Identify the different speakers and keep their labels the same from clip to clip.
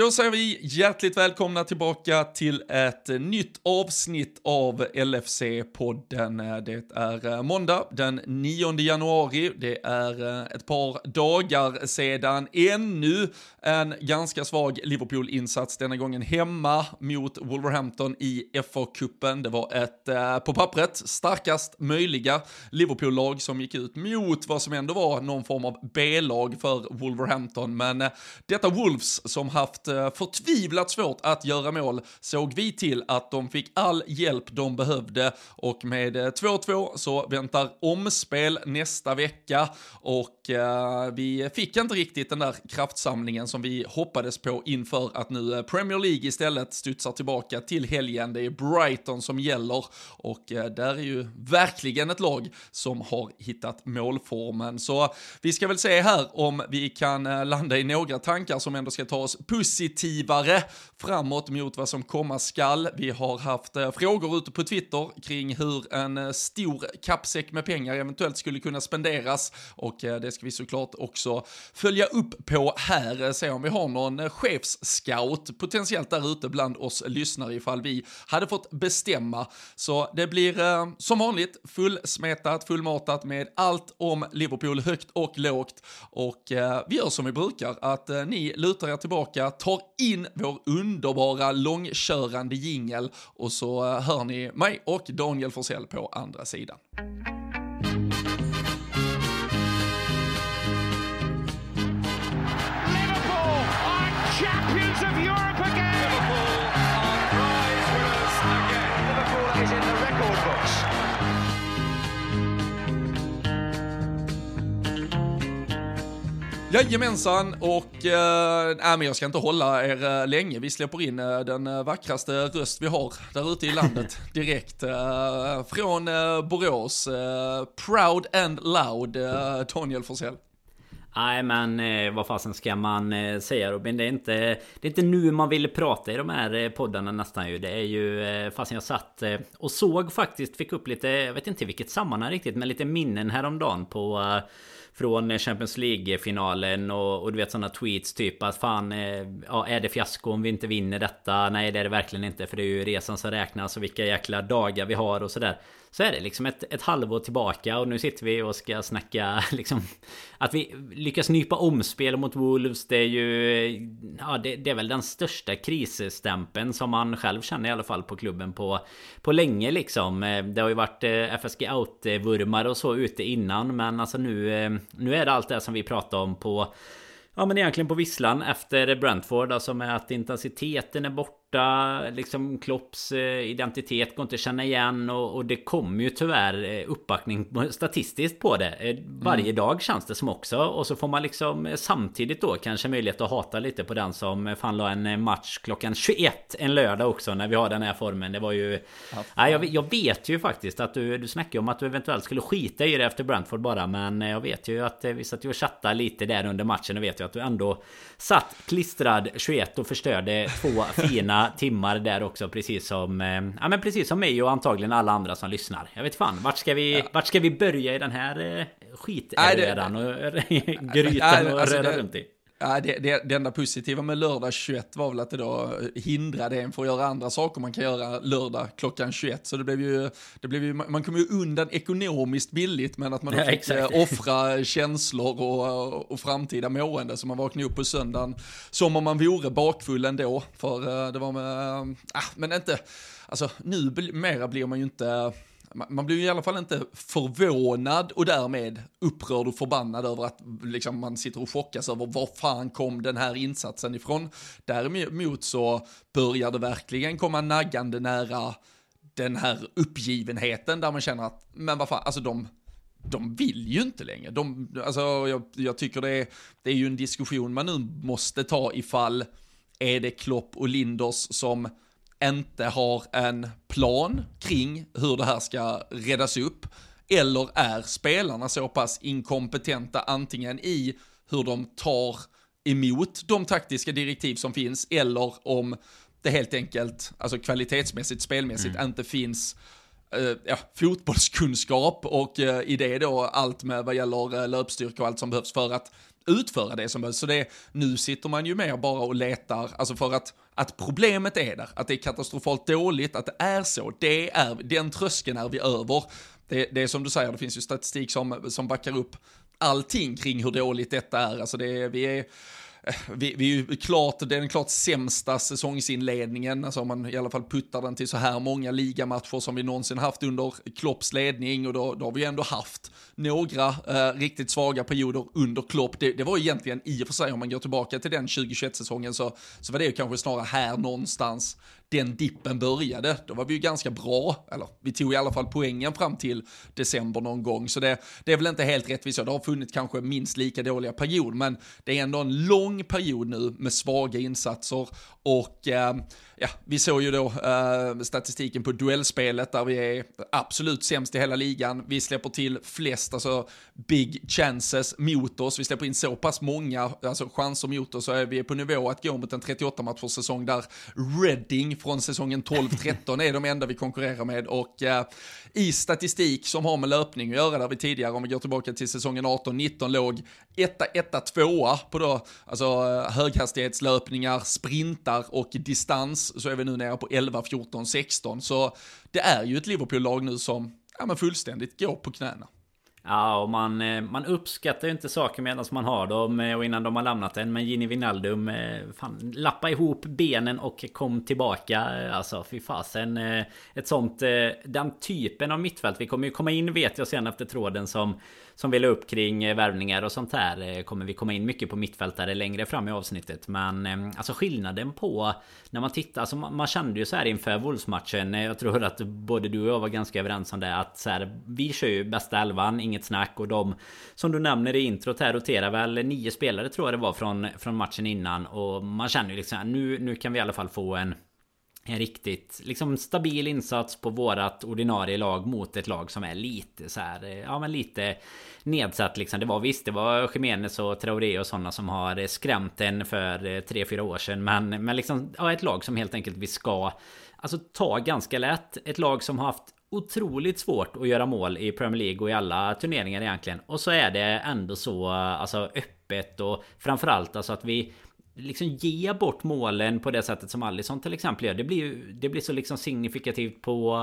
Speaker 1: Då säger vi hjärtligt välkomna tillbaka till ett nytt avsnitt av LFC-podden. Det är eh, måndag den 9 januari. Det är eh, ett par dagar sedan ännu en ganska svag Liverpool-insats, denna gången hemma mot Wolverhampton i FA-cupen. Det var ett, eh, på pappret, starkast möjliga Liverpool-lag som gick ut mot vad som ändå var någon form av B-lag för Wolverhampton. Men detta Wolves som haft Eh, förtvivlat svårt att göra mål såg vi till att de fick all hjälp de behövde och med eh, 2-2 så väntar omspel nästa vecka och eh, vi fick inte riktigt den där kraftsamlingen som vi hoppades på inför att nu eh, Premier League istället studsar tillbaka till helgen. Det är Brighton som gäller och där är ju verkligen ett lag som har hittat målformen. Så vi ska väl se här om vi kan landa i några tankar som ändå ska ta oss positivt positivare framåt mot vad som komma skall. Vi har haft eh, frågor ute på Twitter kring hur en eh, stor kappsäck med pengar eventuellt skulle kunna spenderas och eh, det ska vi såklart också följa upp på här, se om vi har någon chefsscout potentiellt där ute bland oss lyssnare ifall vi hade fått bestämma. Så det blir som vanligt fullsmetat, fullmatat med allt om Liverpool högt och lågt och vi gör som vi brukar att ni lutar er tillbaka, tar in vår underbara långkörande jingel och så eh, hör ni mig och Daniel Forsell på andra sidan. Liverpool are champions of Europe again! Liverpool. Jajamensan, och äh, men jag ska inte hålla er äh, länge. Vi släpper in äh, den vackraste röst vi har där ute i landet direkt. Äh, från äh, Borås, äh, proud and loud, äh, Daniel Forsell.
Speaker 2: Nej men eh, vad fasen ska man eh, säga Robin? Det är, inte, det är inte nu man vill prata i de här eh, poddarna nästan ju. Det är ju eh, fasen jag satt eh, och såg faktiskt, fick upp lite, jag vet inte vilket sammanhang riktigt, men lite minnen häromdagen på eh, från eh, Champions League-finalen och, och, du vet sådana tweets typ att fan eh, ja, är det fiasko om vi inte vinner detta? Nej det är det verkligen inte för det är ju resan som räknas och vilka jäkla dagar vi har och sådär. Så är det liksom ett, ett halvår tillbaka och nu sitter vi och ska snacka liksom Att vi lyckas nypa omspel mot Wolves Det är ju Ja det, det är väl den största krisstämpeln som man själv känner i alla fall på klubben på På länge liksom. Eh, det har ju varit eh, FSG out-vurmare och så ute innan men alltså nu eh, Nu är det allt det som vi pratar om på Ja men egentligen på visslan efter Brentford Alltså med att intensiteten är borta borta. Liksom Klopps eh, identitet går inte att känna igen och, och det kommer ju tyvärr eh, uppbackning statistiskt på det. Eh, varje mm. dag känns det som också. Och så får man liksom samtidigt då kanske möjlighet att hata lite på den som fan la en match klockan 21 en lördag också när vi har den här formen. Det var ju... Ja, jag, jag, vet ju faktiskt att du, du snackade om att du eventuellt skulle skita i det efter Brentford bara. Men jag vet ju att vi satt ju och chattade lite där under matchen och vet ju att du ändå satt klistrad 21 och förstörde två fina timmar där också precis som... Eh, ja men precis som mig och antagligen alla andra som lyssnar. Jag vet fan, vart ska vi, ja. vart ska vi börja i den här eh, skitredan och grytan och alltså röra runt i?
Speaker 1: Ja, det, det, det enda positiva med lördag 21 var väl att det då hindrade en för att göra andra saker man kan göra lördag klockan 21. Så det blev ju, det blev ju man kom ju undan ekonomiskt billigt men att man då ja, fick exakt. Eh, offra känslor och, och framtida mående. Så man vaknade upp på söndagen som om man vore bakfull ändå. För eh, det var med, äh, men inte, alltså nu mera blir man ju inte man blir i alla fall inte förvånad och därmed upprörd och förbannad över att liksom, man sitter och chockas över var fan kom den här insatsen ifrån. Däremot så börjar det verkligen komma naggande nära den här uppgivenheten där man känner att, men vad fan, alltså de, de vill ju inte längre. De, alltså, jag, jag tycker det är, det är ju en diskussion man nu måste ta ifall är det Klopp och Linders som inte har en plan kring hur det här ska räddas upp. Eller är spelarna så pass inkompetenta antingen i hur de tar emot de taktiska direktiv som finns eller om det helt enkelt, alltså kvalitetsmässigt, spelmässigt, mm. inte finns uh, ja, fotbollskunskap och uh, i det då allt med vad gäller uh, löpstyrka och allt som behövs för att utföra det som behövs. Så det, nu sitter man ju mer bara och letar, alltså för att, att problemet är där, att det är katastrofalt dåligt, att det är så, det är, den tröskeln är vi över. Det, det är som du säger, det finns ju statistik som, som backar upp allting kring hur dåligt detta är. Alltså det vi är Eh, vi, vi är ju klart, det är den klart sämsta säsongsinledningen, alltså om man i alla fall puttar den till så här många ligamatcher som vi någonsin haft under Klopps ledning. Och då, då har vi ju ändå haft några eh, riktigt svaga perioder under Klopp. Det, det var egentligen i och för sig, om man går tillbaka till den 2021-säsongen så, så var det ju kanske snarare här någonstans den dippen började, då var vi ju ganska bra, eller vi tog i alla fall poängen fram till december någon gång, så det, det är väl inte helt rättvist, det har funnits kanske minst lika dåliga perioder, men det är ändå en lång period nu med svaga insatser. Och eh, ja, vi såg ju då eh, statistiken på duellspelet där vi är absolut sämst i hela ligan. Vi släpper till flest, alltså big chances mot oss. Vi släpper in så pass många alltså, chanser mot oss så är vi på nivå att gå mot en 38 matchers säsong där Reading från säsongen 12-13 är de enda vi konkurrerar med och eh, i statistik som har med löpning att göra där vi tidigare, om vi går tillbaka till säsongen 18-19 låg etta, etta, tvåa på då, alltså eh, höghastighetslöpningar, sprintar och distans så är vi nu nere på 11, 14, 16. Så det är ju ett Liverpool-lag nu som ja, men fullständigt går på knäna.
Speaker 2: Ja, och man, eh, man uppskattar ju inte saker medan man har dem eh, och innan de har lämnat en. Men Gini Wijnaldum, eh, fan, lappa ihop benen och kom tillbaka. Alltså fy fasen. Ett sånt, den typen av mittfält. Vi kommer ju komma in vet jag sen efter tråden som som vill upp kring eh, värvningar och sånt här eh, kommer vi komma in mycket på mittfältare längre fram i avsnittet. Men ehm, alltså skillnaden på när man tittar, alltså man, kände ju så här inför Wolves-matchen. Eh, jag tror att både du och jag var ganska överens om det att så här, vi kör ju bästa elvan, inget snack och de som du nämner i introt här roterar väl nio spelare tror jag det var från, från matchen innan och man känner ju liksom nu, nu kan vi i alla fall få en en riktigt liksom stabil insats på vårat ordinarie lag mot ett lag som är lite så här, eh, ja men lite nedsatt liksom. Det var visst, det var Jiménez och Traoré och sådana som har eh, skrämt en för eh, 3-4 år sedan. Men, men liksom, ja, ett lag som helt enkelt vi ska Alltså ta ganska lätt. Ett lag som har haft otroligt svårt att göra mål i Premier League och i alla turneringar egentligen. Och så är det ändå så alltså öppet och framförallt alltså att vi liksom ge bort målen på det sättet som Alisson till exempel gör. Det blir ju det blir så liksom signifikativt på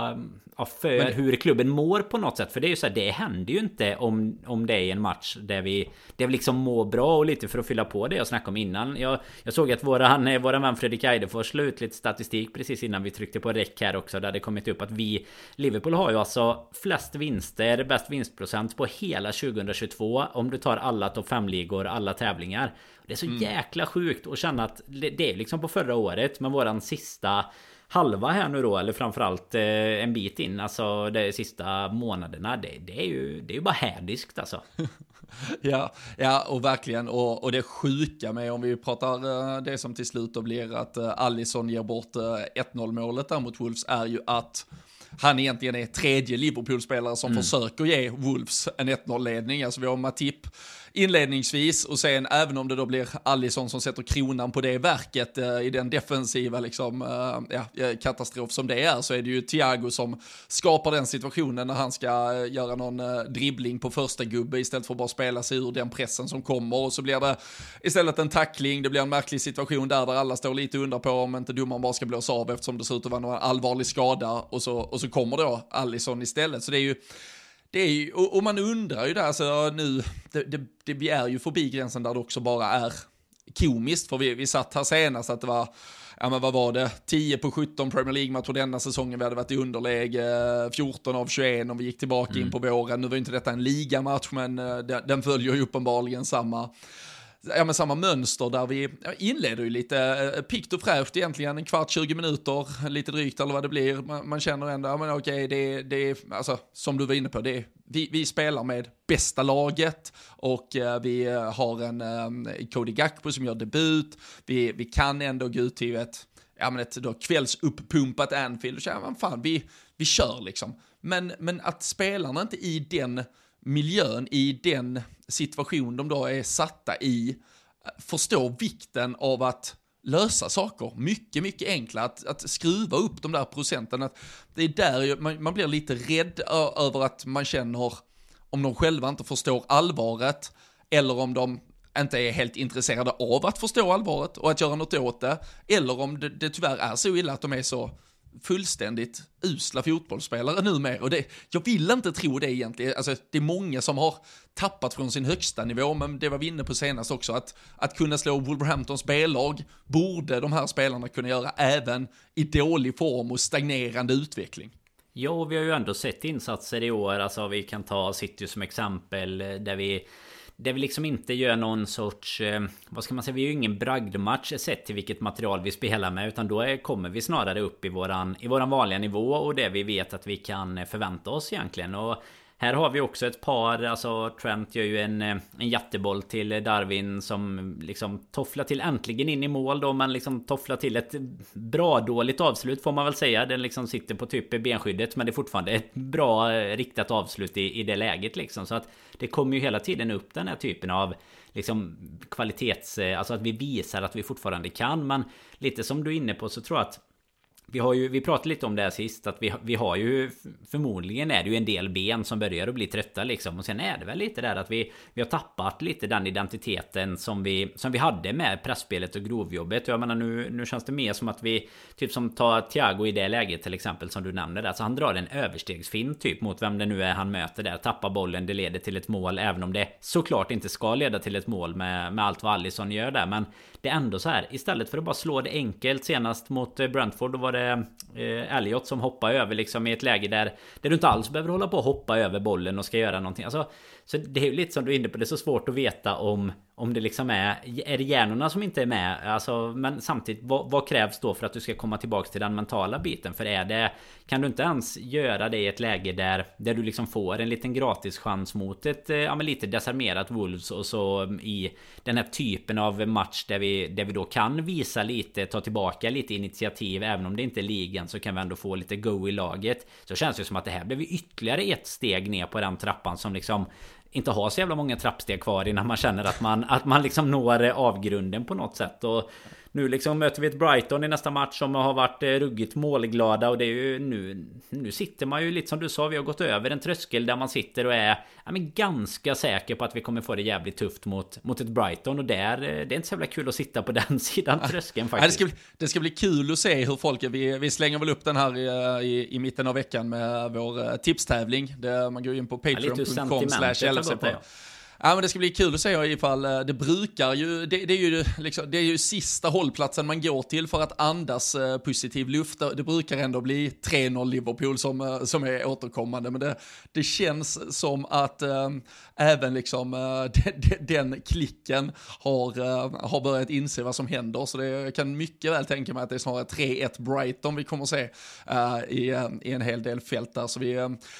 Speaker 2: ja, för Men... hur klubben mår på något sätt. För det är ju så här, det händer ju inte om, om det är en match där vi, där vi liksom mår bra och lite för att fylla på det jag snackade om innan. Jag, jag såg att våran, våran vän Fredrik Eidefors slog ut lite statistik precis innan vi tryckte på räck här också. Där det kommit upp att vi Liverpool har ju alltså flest vinster, bäst vinstprocent på hela 2022. Om du tar alla topp 5-ligor, alla tävlingar. Det är så mm. jäkla sjukt att känna att det är liksom på förra året med våran sista halva här nu då eller framförallt eh, en bit in alltså de sista månaderna det, det är ju det är ju bara härdiskt alltså.
Speaker 1: ja, ja och verkligen och, och det sjuka med om vi pratar eh, det som till slut då blir att eh, Allison ger bort 1-0 målet där mot Wolves är ju att han egentligen är tredje Liverpool-spelare som mm. försöker ge Wolves en 1-0-ledning. Alltså vi har Matip inledningsvis och sen även om det då blir Allison som sätter kronan på det verket eh, i den defensiva liksom, eh, ja, eh, katastrof som det är så är det ju Thiago som skapar den situationen när han ska eh, göra någon eh, dribbling på första gubbe istället för att bara spela sig ur den pressen som kommer. Och så blir det istället en tackling, det blir en märklig situation där där alla står lite undrar på om inte domaren bara ska blåsa av eftersom det ser ut att vara någon allvarlig skada. Och så, och så kommer då Allison istället. Så det är ju det är ju, och, och, man undrar ju där, alltså nu, det, det, det, vi är ju förbi gränsen där det också bara är komiskt, för vi, vi satt här senast att det var, ja men vad var det, 10 på 17 Premier League-matcher denna säsongen, vi hade varit i underläge, 14 av 21 om vi gick tillbaka mm. in på våren, nu var inte detta en ligamatch, men den, den följer ju uppenbarligen samma ja, men samma mönster där vi inleder ju lite eh, pikt och fräscht egentligen, en kvart, 20 minuter, lite drygt eller vad det blir. Man, man känner ändå, ja men okej, det, det är, alltså som du var inne på, det vi, vi spelar med bästa laget och eh, vi eh, har en eh, Cody Gakpo som gör debut. Vi, vi kan ändå gå ut till ett, ja men ett då kvällsuppumpat Anfield och säga, ja, fan, vi, vi kör liksom. Men, men att spelarna inte i den miljön, i den situation de då är satta i, eh, förstår vikten av att lösa saker mycket, mycket enklare. Att, att skruva upp de där procenten. Att det är där man, man blir lite rädd över att man känner om de själva inte förstår allvaret eller om de inte är helt intresserade av att förstå allvaret och att göra något åt det, eller om det, det tyvärr är så illa att de är så fullständigt usla fotbollsspelare numera. Och det, jag vill inte tro det egentligen. Alltså, det är många som har tappat från sin högsta nivå, men det var vi inne på senast också, att, att kunna slå Wolverhamptons B-lag borde de här spelarna kunna göra även i dålig form och stagnerande utveckling.
Speaker 2: Ja, vi har ju ändå sett insatser i år. Alltså vi kan ta City som exempel eh, där vi det vi liksom inte gör någon sorts... Eh, vad ska man säga? Vi är ju ingen bragdmatch sett till vilket material vi spelar med. Utan då är, kommer vi snarare upp i våran, i våran vanliga nivå och det vi vet att vi kan eh, förvänta oss egentligen. Och här har vi också ett par, alltså Trent gör ju en, eh, en jätteboll till Darwin som liksom tofflar till äntligen in i mål då Men liksom tofflar till ett bra dåligt avslut får man väl säga. Den liksom sitter på typ benskyddet men det är fortfarande ett bra eh, riktat avslut i, i det läget liksom. Så att det kommer ju hela tiden upp den här typen av liksom kvalitets... Eh, alltså att vi visar att vi fortfarande kan men lite som du är inne på så tror jag att vi, har ju, vi pratade lite om det här sist att vi, vi har ju Förmodligen är det ju en del ben som börjar att bli trötta liksom. Och sen är det väl lite där att vi Vi har tappat lite den identiteten som vi Som vi hade med pressspelet och grovjobbet. Jag menar nu, nu känns det mer som att vi Typ som tar Thiago i det läget till exempel som du nämnde där Så han drar en överstegsfin typ mot vem det nu är han möter där. Tappar bollen, det leder till ett mål Även om det såklart inte ska leda till ett mål med, med allt vad Alisson gör där. Men det är ändå så här. Istället för att bara slå det enkelt senast mot eh, Brentford Då var det eh, Elliot som hoppade över liksom i ett läge där Där du inte alls behöver hålla på och hoppa över bollen och ska göra någonting. Alltså så det är ju lite som du är inne på Det är så svårt att veta om om det liksom är Är det hjärnorna som inte är med? Alltså men samtidigt vad, vad, krävs då för att du ska komma tillbaks till den mentala biten? För är det Kan du inte ens göra det i ett läge där Där du liksom får en liten gratis chans mot ett eh, Ja men lite desarmerat Wolves och så mm, i Den här typen av match där vi Där vi då kan visa lite Ta tillbaka lite initiativ Även om det inte är ligan så kan vi ändå få lite go i laget Så känns det som att det här blev ytterligare ett steg ner på den trappan som liksom inte ha så jävla många trappsteg kvar innan man känner att man, att man liksom når avgrunden på något sätt. Och nu liksom möter vi ett Brighton i nästa match som har varit eh, ruggigt målglada och det är ju nu Nu sitter man ju lite som du sa Vi har gått över en tröskel där man sitter och är ja, men ganska säker på att vi kommer få det jävligt tufft mot, mot ett Brighton och där Det är inte så jävla kul att sitta på den sidan tröskeln faktiskt.
Speaker 1: Ja, det, ska bli, det ska bli kul att se hur folk vi, vi slänger väl upp den här i, i, i mitten av veckan med vår tipstävling. Det, man går in på patreon.com slash Ja, men det ska bli kul att se ifall eh, det brukar ju, det, det, är ju liksom, det är ju sista hållplatsen man går till för att andas eh, positiv luft. Det brukar ändå bli 3-0 Liverpool som, eh, som är återkommande, men det, det känns som att äh, även liksom äh, den klicken har, äh, har börjat inse vad som händer, så det, jag kan mycket väl tänka mig att det är snarare 3-1 Brighton vi kommer att se i, i en hel del fält där. Så vi,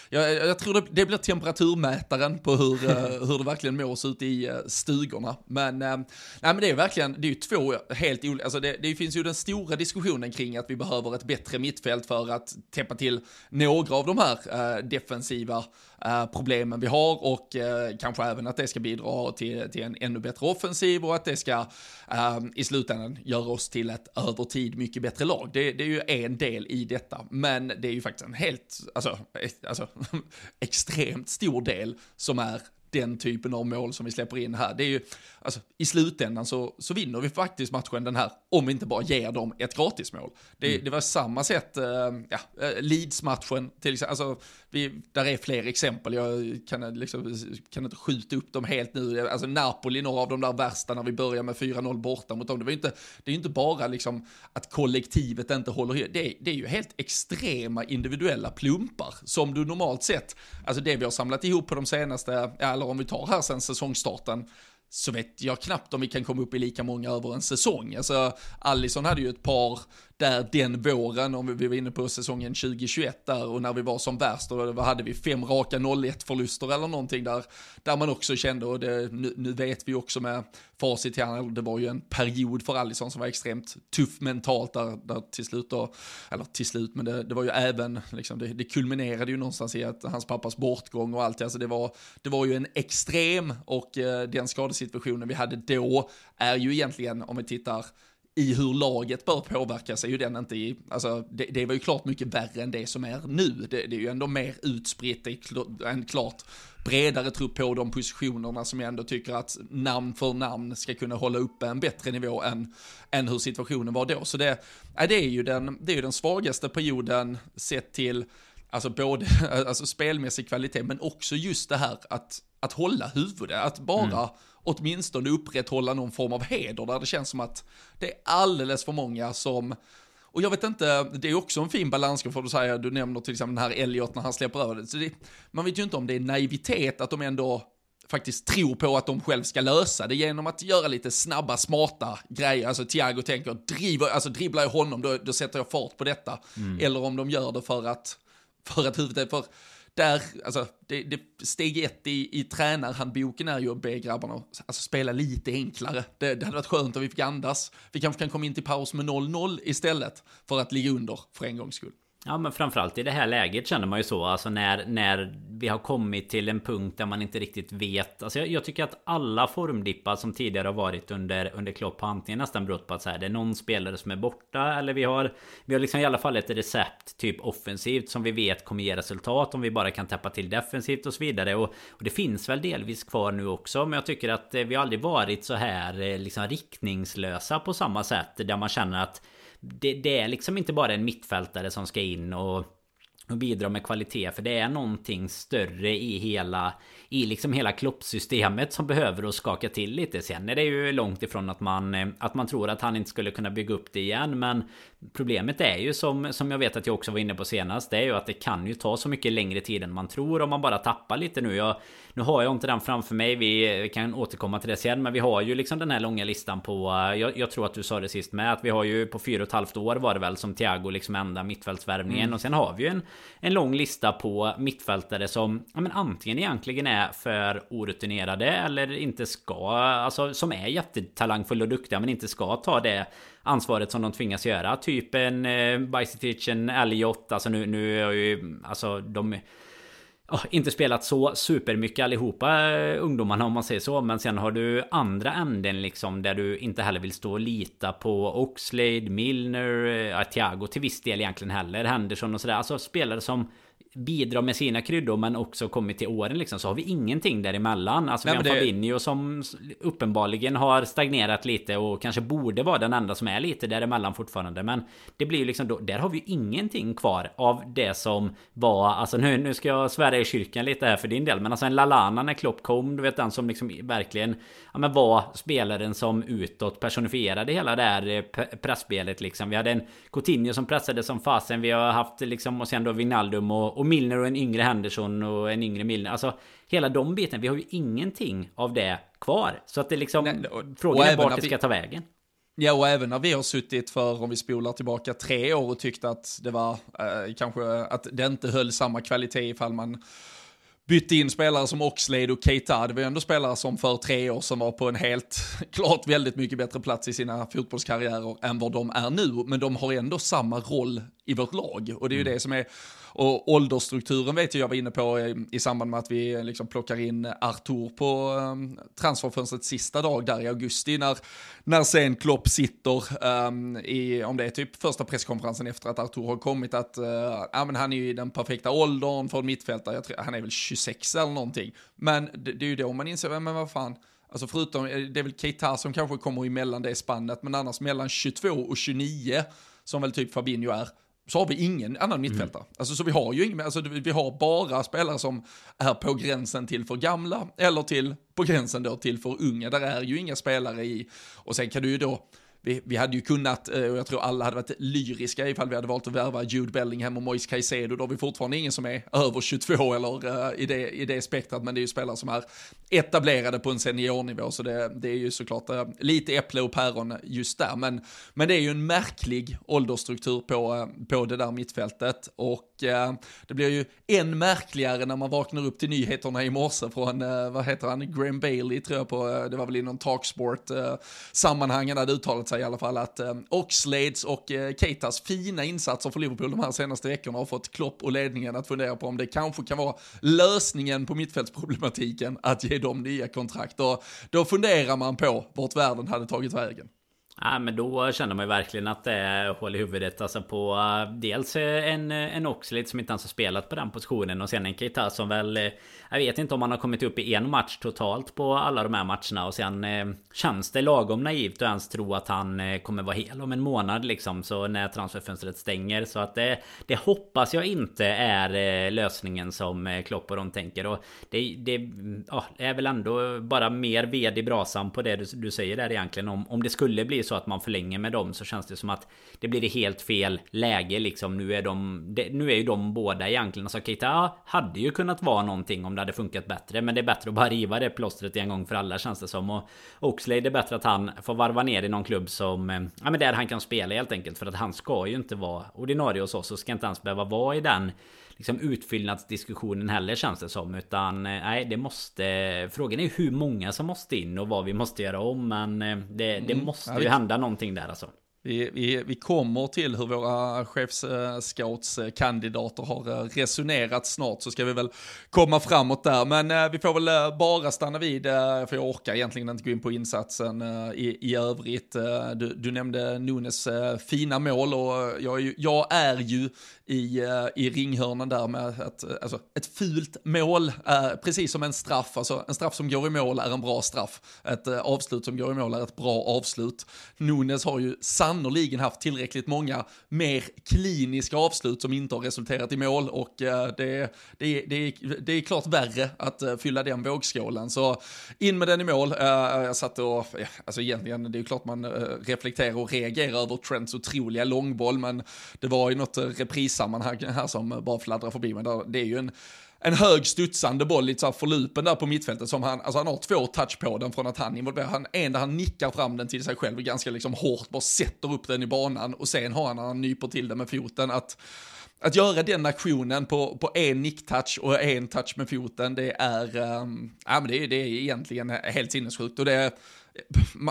Speaker 1: jag, jag tror det, det blir temperaturmätaren på hur, hur det verkligen verkligen mås ute i eh, stugorna. Men, eh, nej, men det är verkligen, det är ju två helt olika, alltså det, det finns ju den stora diskussionen kring att vi behöver ett bättre mittfält för att täppa till några av de här eh, defensiva problemen vi har och kanske även att det ska bidra till, till en ännu bättre offensiv och att det ska i slutändan göra oss till ett över tid mycket bättre lag. Det, det, är ju en del i detta, men det är ju faktiskt en helt, alltså, alltså extremt stor del som är den typen av mål som vi släpper in här. Det är ju, alltså, I slutändan så, så vinner vi faktiskt matchen den här, om vi inte bara ger dem ett gratismål. Det, mm. det var samma sätt, uh, ja, uh, Leeds-matchen till exempel, alltså, vi, där är fler exempel, jag kan, liksom, kan inte skjuta upp dem helt nu. Alltså Napoli, några av de där värsta när vi börjar med 4-0 borta mot dem. Det, var inte, det är ju inte bara liksom att kollektivet inte håller det, det är ju helt extrema individuella plumpar som du normalt sett, alltså det vi har samlat ihop på de senaste, eller om vi tar här sen säsongstarten, så vet jag knappt om vi kan komma upp i lika många över en säsong. Alltså, Allison hade ju ett par där den våren, om vi var inne på säsongen 2021 där och när vi var som värst, och vad hade vi, fem raka 0-1 förluster eller någonting där, där man också kände, och det, nu, nu vet vi också med facit här, det var ju en period för Allison som var extremt tuff mentalt där, där till slut då, eller till slut, men det, det var ju även, liksom, det, det kulminerade ju någonstans i att hans pappas bortgång och allt, alltså det var, det var ju en extrem och eh, den skadesituationen vi hade då är ju egentligen, om vi tittar i hur laget bör påverkas är ju den inte i, alltså det, det var ju klart mycket värre än det som är nu. Det, det är ju ändå mer utspritt, det är en klart bredare trupp på de positionerna som jag ändå tycker att namn för namn ska kunna hålla uppe en bättre nivå än, än hur situationen var då. Så det, det, är ju den, det är ju den svagaste perioden sett till alltså både alltså spelmässig kvalitet men också just det här att, att hålla huvudet, att bara mm åtminstone upprätthålla någon form av heder där det känns som att det är alldeles för många som och jag vet inte, det är också en fin balansgång för att säga, du nämner till exempel den här Elliot när han släpper över det. Så det, man vet ju inte om det är naivitet att de ändå faktiskt tror på att de själv ska lösa det genom att göra lite snabba, smarta grejer. Alltså Thiago tänker, driver, alltså dribblar jag honom då, då sätter jag fart på detta. Mm. Eller om de gör det för att, för att huvudet, för där, alltså, det, det, steg ett i, i tränarhandboken är ju att be grabbarna alltså, spela lite enklare. Det, det hade varit skönt om vi fick andas. Vi kanske kan komma in till paus med 0-0 istället för att ligga under för en gångs skull.
Speaker 2: Ja men framförallt i det här läget känner man ju så. Alltså när, när vi har kommit till en punkt där man inte riktigt vet. Alltså jag, jag tycker att alla formdippar som tidigare har varit under, under Klopp har antingen nästan berott på att så här, det är någon spelare som är borta Eller vi har Vi har liksom i alla fall ett recept typ offensivt som vi vet kommer ge resultat Om vi bara kan täppa till defensivt och så vidare. Och, och det finns väl delvis kvar nu också Men jag tycker att eh, vi har aldrig varit så här eh, liksom riktningslösa på samma sätt Där man känner att det, det är liksom inte bara en mittfältare som ska in och och bidra med kvalitet. För det är någonting större i hela i liksom hela kloppsystemet som behöver att skaka till lite. Sen är det ju långt ifrån att man eh, att man tror att han inte skulle kunna bygga upp det igen men Problemet är ju som, som jag vet att jag också var inne på senast Det är ju att det kan ju ta så mycket längre tid än man tror om man bara tappar lite nu. Jag, Nu har jag inte den framför mig vi, vi kan återkomma till det sen Men vi har ju liksom den här långa listan på jag, jag, tror att du sa det sist med att vi har ju på fyra och ett halvt år var det väl som Thiago liksom enda mittfältsvärvningen. Mm. Och sen har vi ju en, en lång lista på mittfältare som ja, men antingen egentligen är för orutinerade eller inte ska Alltså som är jättetalangfulla och duktiga men inte ska ta det ansvaret som de tvingas göra. Typ en eh, Bajsetic, en Elliot. Alltså nu, nu är ju... Alltså de... Oh, inte spelat så supermycket allihopa eh, ungdomarna om man säger så Men sen har du andra änden liksom Där du inte heller vill stå och lita på Oxlade, Milner, eh, Thiago till viss del egentligen heller Henderson och sådär. Alltså spelare som bidrar med sina kryddor men också kommit till åren liksom så har vi ingenting däremellan. Alltså Nej, vi har det... Fabinho som uppenbarligen har stagnerat lite och kanske borde vara den enda som är lite däremellan fortfarande. Men det blir ju liksom då, där har vi ju ingenting kvar av det som var, alltså nu, nu ska jag svära i kyrkan lite här för din del. Men alltså en Lalana när Klopp kom, du vet den som liksom verkligen ja, men var spelaren som utåt personifierade hela det här eh, pressspelet liksom. Vi hade en Coutinho som pressade som fasen. Vi har haft liksom och sen då Wijnaldum och, och Milner och en yngre Henderson och en yngre Milner. Alltså hela de biten. Vi har ju ingenting av det kvar. Så att det liksom... Nej, och, frågan är vart det ska ta vägen.
Speaker 1: Ja, och även när vi har suttit för, om vi spolar tillbaka tre år och tyckt att det var, eh, kanske att det inte höll samma kvalitet ifall man bytte in spelare som Oxlade och Keita. Det var ju ändå spelare som för tre år sedan var på en helt klart väldigt mycket bättre plats i sina fotbollskarriärer än vad de är nu. Men de har ändå samma roll i vårt lag och det är ju mm. det som är och åldersstrukturen vet jag jag var inne på i, i samband med att vi liksom plockar in Artur på ehm, um, transferfönstrets sista dag där i augusti när, när sen Klopp sitter um, i, om det är typ första presskonferensen efter att Artur har kommit, att uh, ja, men han är ju i den perfekta åldern för en mittfältare, jag tror, han är väl 26 eller någonting. Men det, det är ju då man inser, men vad fan, Alltså förutom, eh, det är väl Keita som kanske kommer emellan det spannet, men annars mellan 22 och 29, som väl typ Fabinho är, så har vi ingen annan mittfältare. Mm. Alltså, så vi har ju ingen, alltså, vi har bara spelare som är på gränsen till för gamla eller till på gränsen då till för unga. Där är ju inga spelare i, och sen kan du ju då vi, vi hade ju kunnat, eh, och jag tror alla hade varit lyriska ifall vi hade valt att värva Jude Bellingham och Moise Caicedo, då har vi fortfarande ingen som är över 22 eller uh, i, det, i det spektrat, men det är ju spelare som är etablerade på en seniornivå, så det, det är ju såklart uh, lite äpple och päron just där, men, men det är ju en märklig åldersstruktur på, uh, på det där mittfältet, och det blir ju än märkligare när man vaknar upp till nyheterna i morse från, vad heter han, Graham Bailey tror jag på, det var väl i någon talksport-sammanhang, han hade uttalat sig i alla fall att eh, Oxlades och eh, Keitas fina insatser för Liverpool de här senaste veckorna har fått Klopp och ledningen att fundera på om det kanske kan vara lösningen på mittfältsproblematiken att ge dem nya kontrakt. Och då funderar man på vart världen hade tagit vägen.
Speaker 2: Ja, men då känner man ju verkligen att det är hål i huvudet. Alltså på eh, dels eh, en, eh, en Oxlade som inte ens har spelat på den positionen. Och sen en Keita som väl... Jag vet inte om han har kommit upp i en match totalt på alla de här matcherna. Och sen känns det lagom naivt att ens tro att han kommer vara hel om en månad liksom. Så när transferfönstret stänger. Så att det, det hoppas jag inte är lösningen som Klopp och de tänker. Och det, det ja, är väl ändå bara mer ved i brasan på det du, du säger där egentligen. Om, om det skulle bli så att man förlänger med dem så känns det som att det blir det helt fel läge liksom. Nu är de, nu är ju de båda egentligen. Alltså Keita hade ju kunnat vara någonting om det hade funkat bättre. Men det är bättre att bara riva det plåstret en gång för alla känns det som. Och Oxlade är bättre att han får varva ner i någon klubb som, eh, ja men där han kan spela helt enkelt. För att han ska ju inte vara ordinarie hos oss och ska inte ens behöva vara i den liksom utfyllnadsdiskussionen heller känns det som. Utan eh, nej, det måste... Frågan är hur många som måste in och vad vi måste göra om. Men eh, det, det mm. måste ja, ju hända någonting där alltså.
Speaker 1: Vi, vi, vi kommer till hur våra chefscoutskandidater har eh, resonerat snart så ska vi väl komma framåt där. Men vi får väl bara stanna vid, för jag orkar egentligen inte gå in på insatsen i, i övrigt. Du, du nämnde Nunes fina mål och jag är ju, jag är ju i, eh, i ringhörnan där med ett, eh, alltså ett fult mål, eh, precis som en straff. Alltså en straff som går i mål är en bra straff. Ett avslut som går i mål är ett bra avslut. Nunes har ju sannoliken haft tillräckligt många mer kliniska avslut som inte har resulterat i mål och eh, det, det, det, det är klart värre att fylla den vågskålen. Så in med den i mål. Jag satt och, alltså egentligen, det är klart man reflekterar och reagerar över Trents otroliga långboll, men det var ju något repris sammanhang här som bara fladdrar förbi mig. Det är ju en en hög studsande boll, lite såhär förlupen där på mittfältet som han, alltså han har två touch på den från att han involverar, han, en där han nickar fram den till sig själv ganska liksom hårt, bara sätter upp den i banan och sen har han när han nyper till den med foten att att göra den aktionen på, på en nicktouch och en touch med foten, det är, um, ja, men det, är, det är egentligen helt sinnessjukt. Och det,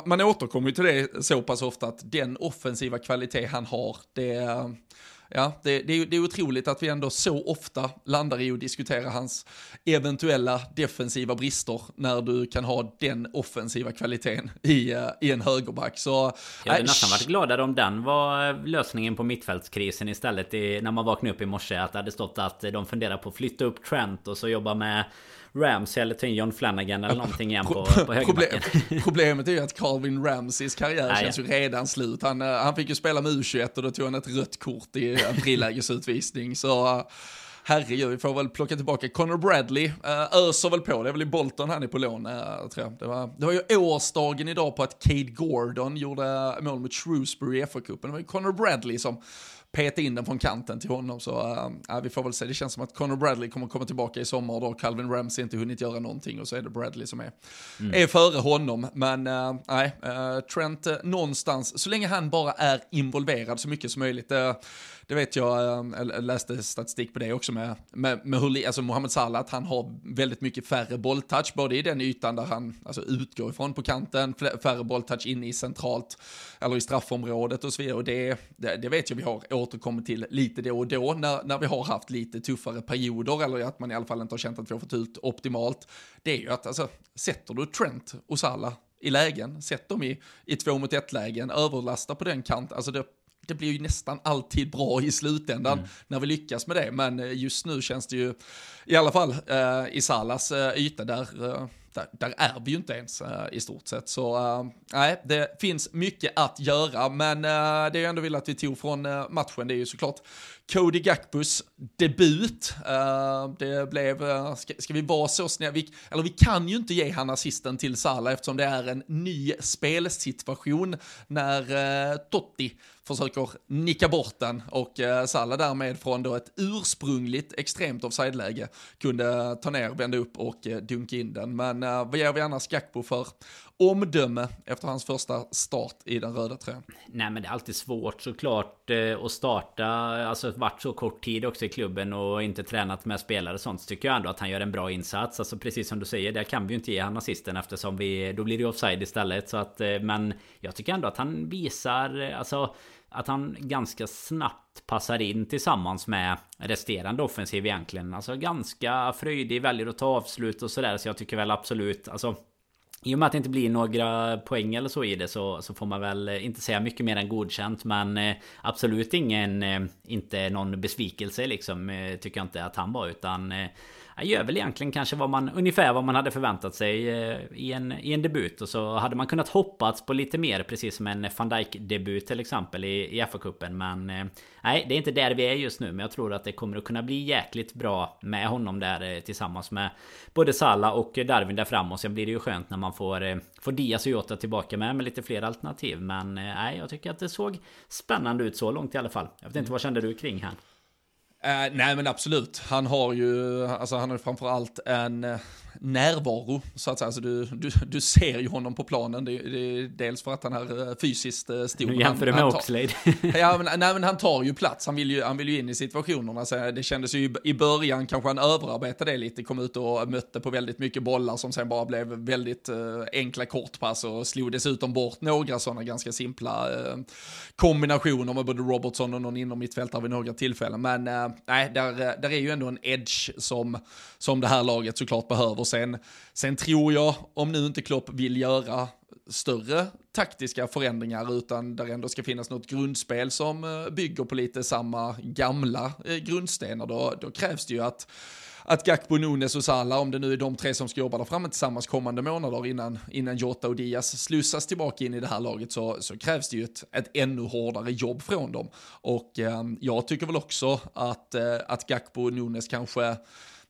Speaker 1: man återkommer ju till det så pass ofta att den offensiva kvalitet han har, det, ehm, ja, det, det, är, det är otroligt att vi ändå så ofta landar i att diskutera hans eventuella defensiva brister när du kan ha den offensiva kvaliteten i, uh, i en högerback. Så,
Speaker 2: jag hade äh, nästan varit gladare om den var lösningen på mittfältskrisen istället i, när man vaknade upp i morse. Att det hade stått att de funderar på att flytta upp Trent och så jobba med Ramsey eller ta in John Flanagan eller någonting igen på, på högerbacken.
Speaker 1: Problemet är ju att Calvin Ramseys karriär Nej, känns ju redan slut. Han, eh, han fick ju spela med U21 och då tog han ett rött kort i aprillägesutvisning. Så herregud, vi får väl plocka tillbaka Connor Bradley. Uh, öser väl på, det är väl i Bolton han är på lån, uh, tror jag. Det var, det var ju årsdagen idag på att Cade Gordon gjorde mål mot Shrewsbury i FA-cupen. Det var ju Connor Bradley som peta in den från kanten till honom. Så äh, vi får väl se, det känns som att Conor Bradley kommer komma tillbaka i sommar då Calvin Ramsey inte hunnit göra någonting och så är det Bradley som är, mm. är före honom. Men äh, nej, äh, Trent någonstans, så länge han bara är involverad så mycket som möjligt. Det vet jag, jag läste statistik på det också med, med, med hur, alltså Mohamed Salah, att han har väldigt mycket färre bolltouch, både i den ytan där han alltså, utgår ifrån på kanten, färre bolltouch inne i centralt, eller i straffområdet och så vidare. Och det, det, det vet jag vi har återkommit till lite då och då, när, när vi har haft lite tuffare perioder, eller att man i alla fall inte har känt att vi har fått ut optimalt. Det är ju att, alltså, sätter du Trent och Salah i lägen, sätt dem i, i två mot ett lägen, överlasta på den kanten, alltså det det blir ju nästan alltid bra i slutändan mm. när vi lyckas med det. Men eh, just nu känns det ju, i alla fall eh, i Salas eh, yta där, eh, där, där, är vi ju inte ens äh, i stort sett. Så eh, nej, det finns mycket att göra. Men eh, det jag ändå vill att vi tog från eh, matchen, det är ju såklart Cody Gakbus debut. Eh, det blev, eh, ska, ska, vi vara så snälla, vi, eller vi kan ju inte ge han assisten till Salah eftersom det är en ny spelsituation när eh, Totti försöker nicka bort den och Salah därmed från då ett ursprungligt extremt offside-läge kunde ta ner, vända upp och dunka in den. Men vad ger vi annars Gakbo för omdöme efter hans första start i den röda tröjan?
Speaker 2: Nej men det är alltid svårt såklart att starta, alltså varit så kort tid också i klubben och inte tränat med spelare och sånt så tycker jag ändå att han gör en bra insats. Alltså precis som du säger, där kan vi ju inte ge han assisten eftersom vi, då blir det offside istället. Så att, eh, men jag tycker ändå att han visar, eh, alltså att han ganska snabbt passar in tillsammans med resterande offensiv egentligen. Alltså ganska fröjdig, väljer att ta avslut och sådär. Så jag tycker väl absolut, alltså i och med att det inte blir några poäng eller så i det så, så får man väl eh, inte säga mycket mer än godkänt Men eh, absolut ingen, eh, inte någon besvikelse liksom Tycker jag inte att han var utan han gör väl egentligen kanske vad man, ungefär vad man hade förväntat sig eh, i en, i en debut. Och så hade man kunnat hoppats på lite mer, precis som en van Dijk debut till exempel i, i FA-cupen. Men eh, nej, det är inte där vi är just nu. Men jag tror att det kommer att kunna bli jäkligt bra med honom där eh, tillsammans med både Salah och Darwin där fram. Och sen blir det ju skönt när man får, får Diaz och Jota tillbaka med, med lite fler alternativ. Men nej, jag tycker att det såg spännande ut så långt i alla fall. Jag vet inte, vad kände du kring här?
Speaker 1: Eh, nej men absolut, han har ju, alltså han har framförallt en eh, närvaro så att säga. Alltså, du, du, du ser ju honom på planen, det, det, dels för att han är uh, fysiskt uh, stor.
Speaker 2: Nu jämför du med Oxlade.
Speaker 1: ja men, nej, men han tar ju plats, han vill ju, han vill ju in i situationerna. Så det kändes ju i, i början, kanske han överarbetade det lite, kom ut och mötte på väldigt mycket bollar som sen bara blev väldigt enkla kortpass och slog dessutom bort några sådana ganska simpla kombinationer med både Robertson och någon inom mittfältare vid några tillfällen. Men nej, där, där är ju ändå en edge som, som det här laget såklart behöver. Sen, sen tror jag, om nu inte Klopp vill göra större taktiska förändringar utan där ändå ska finnas något grundspel som eh, bygger på lite samma gamla eh, grundstenar, då, då krävs det ju att att Gakpo, Nunes och Salah, om det nu är de tre som ska jobba där framme tillsammans kommande månader innan, innan Jota och Diaz slussas tillbaka in i det här laget så, så krävs det ju ett, ett ännu hårdare jobb från dem. Och eh, jag tycker väl också att, eh, att Gakpo och Nunes kanske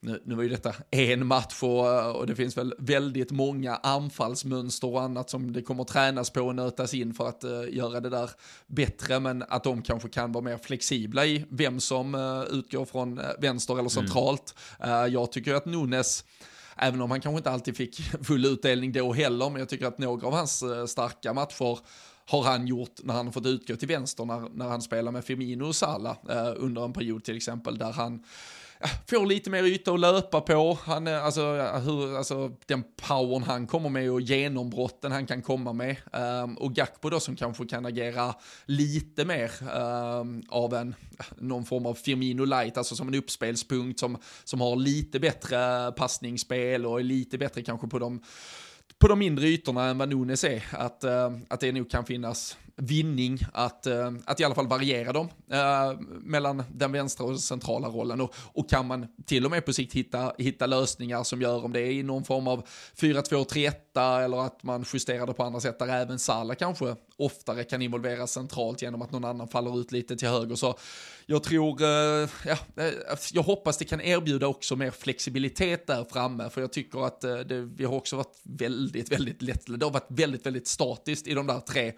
Speaker 1: nu, nu var ju detta en match och, och, det finns väl väldigt många anfallsmönster och annat som det kommer tränas på och nötas in för att uh, göra det där bättre, men att de kanske kan vara mer flexibla i vem som uh, utgår från vänster eller mm. centralt. Mm. jag tycker att Nunes Även om han kanske inte alltid fick full utdelning då heller, men jag tycker att några av hans starka matcher har han gjort när han har fått utgå till vänster när, när han spelar med Firmino och Salah eh, under en period till exempel där han får lite mer yta att löpa på. Han, eh, alltså, hur, alltså, den powern han kommer med och genombrotten han kan komma med. Um, och Gakpo då som kanske kan agera lite mer um, av en, någon form av Firmino light, alltså som en uppspelspunkt som, som har lite bättre passningsspel och är lite bättre kanske på de på de mindre ytorna än vad Nunes är, att, uh, att det nog kan finnas vinning att, uh, att i alla fall variera dem uh, mellan den vänstra och den centrala rollen. Och, och kan man till och med på sikt hitta, hitta lösningar som gör om det är i någon form av 4-2-3-1 eller att man justerar det på andra sätt där även Sala kanske oftare kan involveras centralt genom att någon annan faller ut lite till höger. Så jag tror, uh, ja, jag hoppas det kan erbjuda också mer flexibilitet där framme, för jag tycker att det, vi har också varit väldigt, väldigt lätt, det har varit väldigt, väldigt statiskt i de där tre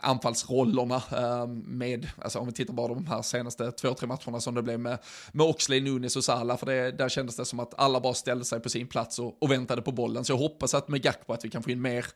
Speaker 1: anfallsrollerna ehm, med, alltså om vi tittar bara de här senaste två, tre matcherna som det blev med, med Oxley, Nunes och Salah, för det, där kändes det som att alla bara ställde sig på sin plats och, och väntade på bollen. Så jag hoppas att med Gakpo att vi kan få in mer,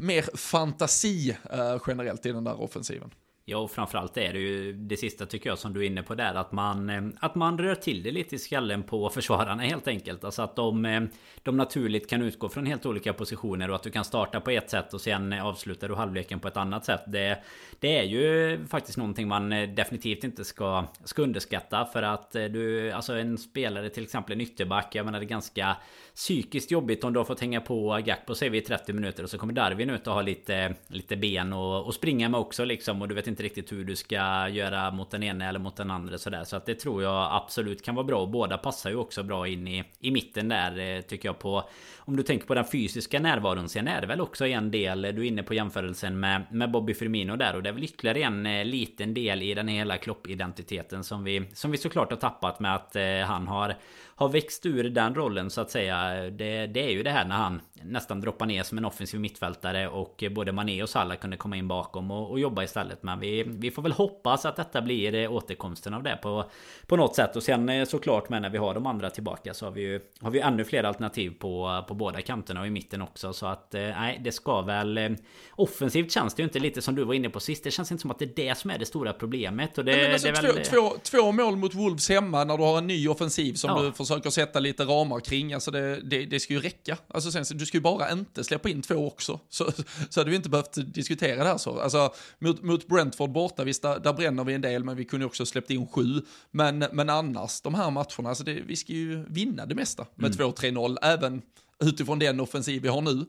Speaker 1: mer fantasi eh, generellt i den där offensiven.
Speaker 2: Ja, och framförallt är det ju det sista tycker jag som du är inne på där. Att man, eh, att man rör till det lite i skallen på försvararna helt enkelt. Alltså att de, eh, de naturligt kan utgå från helt olika positioner och att du kan starta på ett sätt och sen avslutar du halvleken på ett annat sätt. Det, det är ju faktiskt någonting man eh, definitivt inte ska, ska underskatta. För att du, alltså en spelare till exempel en ytterback. Jag menar det är ganska psykiskt jobbigt om du har fått hänga på Gakpo säger vi i 30 minuter. Och så kommer Darwin ut och har lite, lite ben och, och springa med också liksom. Och du vet inte inte riktigt hur du ska göra mot den ena eller mot den andra sådär. Så att det tror jag absolut kan vara bra. Och båda passar ju också bra in i, i mitten där eh, tycker jag på Om du tänker på den fysiska närvaron sen är det väl också en del eh, Du är inne på jämförelsen med, med Bobby Firmino där och det är väl ytterligare en eh, liten del i den hela kloppidentiteten som vi Som vi såklart har tappat med att han har har växt ur den rollen så att säga. Det, det är ju det här när han nästan droppar ner som en offensiv mittfältare och både Mané och Salah kunde komma in bakom och, och jobba istället. Men vi, vi får väl hoppas att detta blir eh, återkomsten av det på, på något sätt. Och sen eh, såklart med när vi har de andra tillbaka så har vi ju har vi ännu fler alternativ på, på båda kanterna och i mitten också. Så att eh, nej, det ska väl... Offensivt känns det ju inte lite som du var inne på sist. Det känns inte som att det är det som är det stora problemet. Och det,
Speaker 1: alltså,
Speaker 2: det är
Speaker 1: väl... två, två, två mål mot Wolves hemma när du har en ny offensiv som ja. du försöker sätta lite ramar kring. Alltså det, det, det ska ju räcka. Alltså sen, du ska ju bara inte släppa in två också. Så, så hade vi inte behövt diskutera det här så. Alltså mot, mot Brentford borta, visst där, där bränner vi en del, men vi kunde också släppt in sju. Men, men annars, de här matcherna, alltså det, vi ska ju vinna det mesta med mm. 2-3-0, även utifrån den offensiv vi har nu. Uh,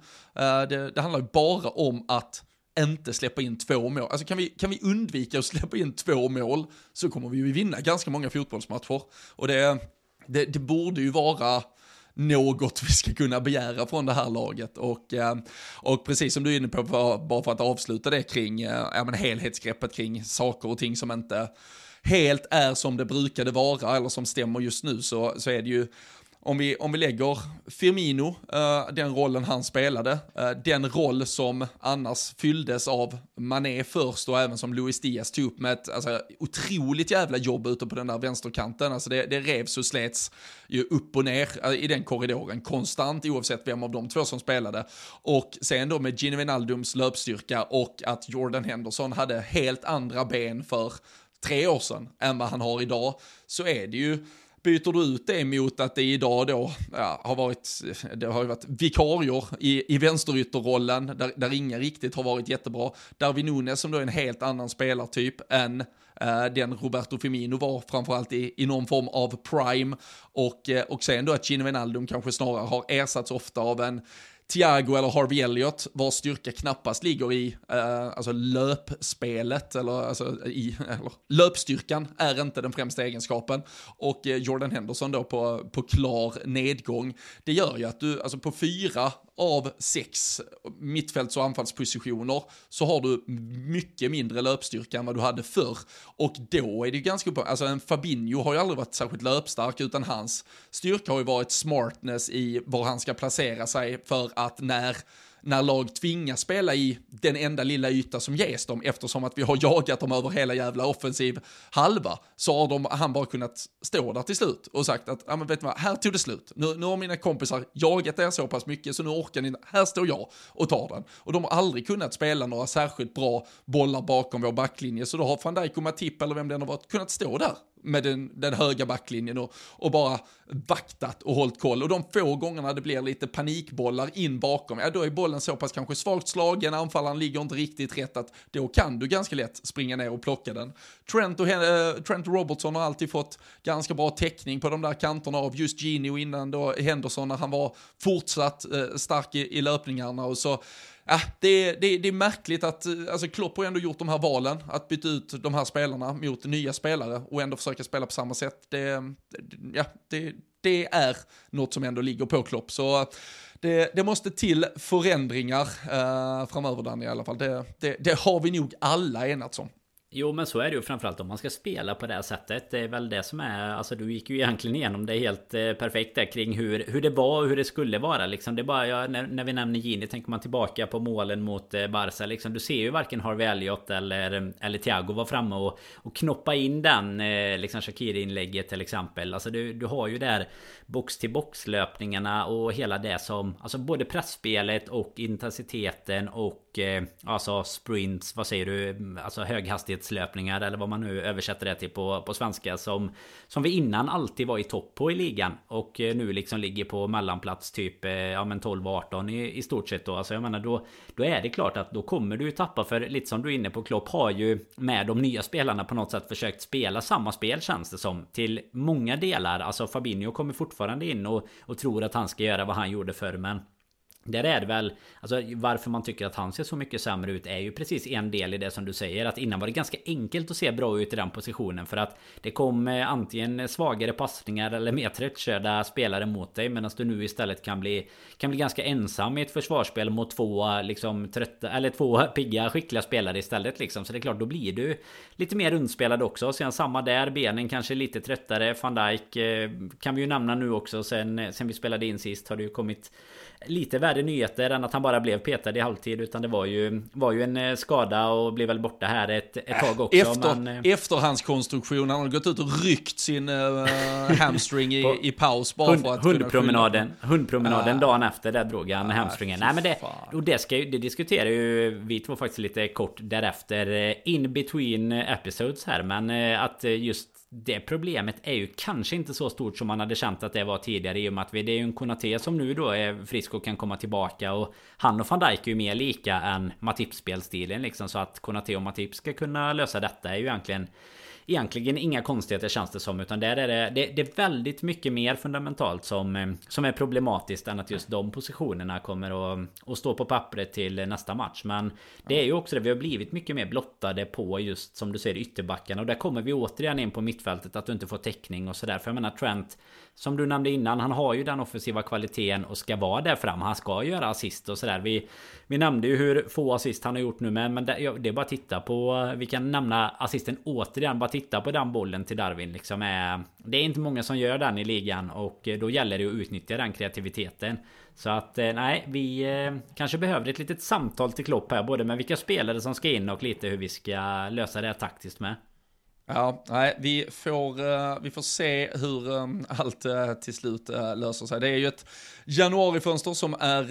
Speaker 1: det, det handlar ju bara om att inte släppa in två mål. Alltså kan vi, kan vi undvika att släppa in två mål så kommer vi ju vinna ganska många fotbollsmatcher. Och det, det, det borde ju vara något vi ska kunna begära från det här laget. Och, eh, och precis som du är inne på, bara för att avsluta det kring eh, ja, men helhetsgreppet kring saker och ting som inte helt är som det brukade vara eller som stämmer just nu så, så är det ju om vi, om vi lägger Firmino, uh, den rollen han spelade, uh, den roll som annars fylldes av Mané först och även som Luis Diaz tog upp med ett alltså, otroligt jävla jobb ute på den där vänsterkanten. Alltså det, det revs och slets ju upp och ner uh, i den korridoren konstant oavsett vem av de två som spelade. Och sen då med Gino Wijnaldums löpstyrka och att Jordan Henderson hade helt andra ben för tre år sedan än vad han har idag, så är det ju byter du ut det mot att det idag då ja, har varit, det har ju varit vikarier i, i vänsterytterrollen, där, där inga riktigt har varit jättebra. Darwin Nunes som då är en helt annan spelartyp än eh, den Roberto Firmino var, framförallt i, i någon form av prime. Och, eh, och sen då att Gino Wijnaldum kanske snarare har ersatts ofta av en Thiago eller Harvey Elliott, vars styrka knappast ligger i eh, alltså löpspelet, eller, alltså, i, eller löpstyrkan är inte den främsta egenskapen. Och eh, Jordan Henderson då på, på klar nedgång. Det gör ju att du, alltså på fyra av sex mittfälts och anfallspositioner så har du mycket mindre löpstyrka än vad du hade förr. Och då är det ju ganska uppenbart, alltså en Fabinho har ju aldrig varit särskilt löpstark utan hans styrka har ju varit smartness i var han ska placera sig för att när när lag tvingas spela i den enda lilla yta som ges dem eftersom att vi har jagat dem över hela jävla offensiv halva så har de, han bara kunnat stå där till slut och sagt att, ja men vet du vad, här tog det slut. Nu, nu har mina kompisar jagat er så pass mycket så nu orkar ni, här står jag och tar den. Och de har aldrig kunnat spela några särskilt bra bollar bakom vår backlinje så då har van Dijk och Matip eller vem det än har varit kunnat stå där med den, den höga backlinjen och, och bara vaktat och hållit koll. Och de få gångerna det blir lite panikbollar in bakom, ja då är bollen så pass kanske svagt slagen, anfallaren ligger inte riktigt rätt att då kan du ganska lätt springa ner och plocka den. Trent och, äh, Trent Robertson har alltid fått ganska bra täckning på de där kanterna av just Gini och innan då Henderson när han var fortsatt äh, stark i, i löpningarna och så Ja, det, det, det är märkligt att, alltså Klopp har ändå gjort de här valen, att byta ut de här spelarna mot nya spelare och ändå försöka spela på samma sätt. Det, ja, det, det är något som ändå ligger på Klopp. Så eh, det, det måste till förändringar eh, framöver, Danny, i alla fall. Det, det, det har vi nog alla enats om.
Speaker 2: Jo men så är det ju framförallt om man ska spela på det här sättet. Det är väl det som är... Alltså du gick ju egentligen igenom det helt eh, perfekt där kring hur, hur det var och hur det skulle vara liksom. Det är bara ja, när, när vi nämner Gini tänker man tillbaka på målen mot eh, Barca liksom. Du ser ju varken Harvey Elliot eller, eller Thiago var framme och, och knoppa in den eh, liksom Shakiri-inlägget till exempel. Alltså du, du har ju där box till box löpningarna och hela det som... Alltså både pressspelet och intensiteten och eh, alltså sprints, vad säger du? Alltså höghastighetslöpningar eller vad man nu översätter det till på, på svenska som Som vi innan alltid var i topp på i ligan och eh, nu liksom ligger på mellanplats typ eh, ja men 12 18 i, i stort sett då. Alltså jag menar då Då är det klart att då kommer du tappa för lite som du är inne på Klopp har ju med de nya spelarna på något sätt försökt spela samma spel känns det som till många delar. Alltså Fabinho kommer fortfarande in och, och tror att han ska göra vad han gjorde förr men där är det väl, alltså varför man tycker att han ser så mycket sämre ut är ju precis en del i det som du säger. Att innan var det ganska enkelt att se bra ut i den positionen. För att det kom eh, antingen svagare passningar eller mer tröttkörda spelare mot dig. Medan du nu istället kan bli, kan bli ganska ensam i ett försvarsspel mot två liksom trötta, eller två pigga skickliga spelare istället liksom. Så det är klart, då blir du lite mer rundspelad också. Sen samma där, benen kanske lite tröttare. Van Dijk eh, kan vi ju nämna nu också. Sen, sen vi spelade in sist har det ju kommit lite värre nyheter än att han bara blev petad i halvtid. Utan det var ju, var ju en eh, skada och blev väl borta här ett, ett tag också.
Speaker 1: Efter, men, eh, efterhandskonstruktion. Han har gått ut och ryckt sin uh, hamstring i, i paus bara hund, för att
Speaker 2: hundpromenaden, hundpromenaden uh, dagen efter där drog han uh, hamstringen. Nej men det, och det, ska, det diskuterar ju vi två faktiskt lite kort därefter. In between episodes här. Men att just det problemet är ju kanske inte så stort som man hade känt att det var tidigare i och med att det är ju en Konate som nu då är frisk och kan komma tillbaka och han och van Dijk är ju mer lika än Matips spelstilen liksom. Så att Konate och Matip ska kunna lösa detta är ju egentligen egentligen inga konstigheter känns det som. Utan där är det, det, det, är väldigt mycket mer fundamentalt som, eh, som är problematiskt än att just de positionerna kommer att, att stå på pappret till nästa match. Men det är ju också det, vi har blivit mycket mer blottade på just som du säger ytterbackarna. Och där kommer vi återigen in på mittfältet att du inte får täckning och sådär. För jag menar Trent som du nämnde innan, han har ju den offensiva kvaliteten och ska vara där fram. Han ska göra assist och sådär. Vi, vi nämnde ju hur få assist han har gjort nu men, men det, det är bara att titta på... Vi kan nämna assisten återigen. Bara titta på den bollen till Darwin liksom. Är, det är inte många som gör den i ligan och eh, då gäller det att utnyttja den kreativiteten. Så att eh, nej, vi eh, kanske behöver ett litet samtal till Klopp här. Både med vilka spelare som ska in och lite hur vi ska lösa det här taktiskt med.
Speaker 1: Ja, nej, vi får, uh, vi får se hur um, allt uh, till slut uh, löser sig. Det är ju ett januarifönster som är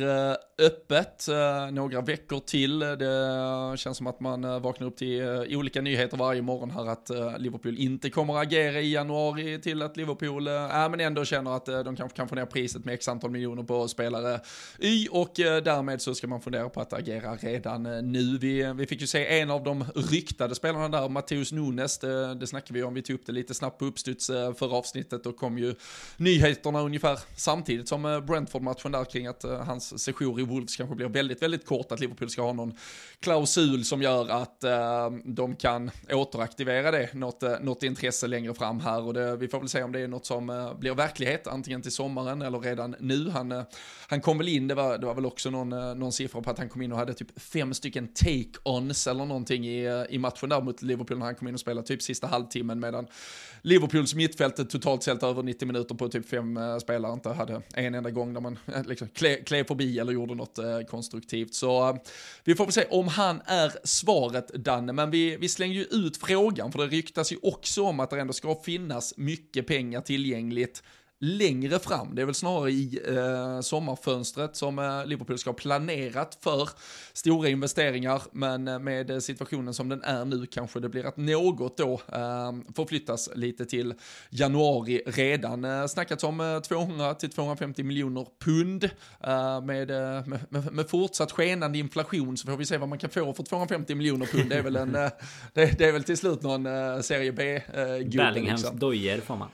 Speaker 1: öppet eh, några veckor till. Det känns som att man eh, vaknar upp till eh, olika nyheter varje morgon här att Liverpool inte kommer att agera i januari till att Liverpool äh, men ändå känner att de kanske kan få ner priset med x antal miljoner på spelare Y och därmed så ska man fundera på att agera redan nu. Vi, vi fick ju se en av de ryktade spelarna där, Matteus Nunes, det snackade vi om, vi tog upp det lite snabbt på uppstuds förra avsnittet och kom ju nyheterna ungefär samtidigt som Brentford-matchen där kring att hans sejour i Wolves kanske blir väldigt, väldigt kort, att Liverpool ska ha någon klausul som gör att eh, de kan återaktivera det, något, eh, något intresse längre fram här och det, vi får väl se om det är något som eh, blir verklighet, antingen till sommaren eller redan nu. Han, han kom väl in, det var, det var väl också någon, någon siffra på att han kom in och hade typ fem stycken take-ons eller någonting i, i matchen där mot Liverpool när han kom in och spelade typ sista halvtimmen medan Liverpools mittfält totalt sett över 90 minuter på typ fem eh, spelare inte hade en enda gång där man eh, liksom klev förbi eller gjorde något eh, konstruktivt. Så eh, vi får väl se om han är svaret Danne, men vi, vi slänger ju ut frågan för det ryktas ju också om att det ändå ska finnas mycket pengar tillgängligt längre fram. Det är väl snarare i eh, sommarfönstret som eh, Liverpool ska ha planerat för stora investeringar, men eh, med situationen som den är nu kanske det blir att något då eh, förflyttas lite till januari redan. Eh, snackats om 200 eh, till 250 miljoner pund eh, med, med, med, fortsatt skenande inflation så får vi se vad man kan få för 250 miljoner pund. Det är väl, en, det, det, är väl till slut någon serie B-gubbe.
Speaker 2: Bellinghams liksom. dojor får man.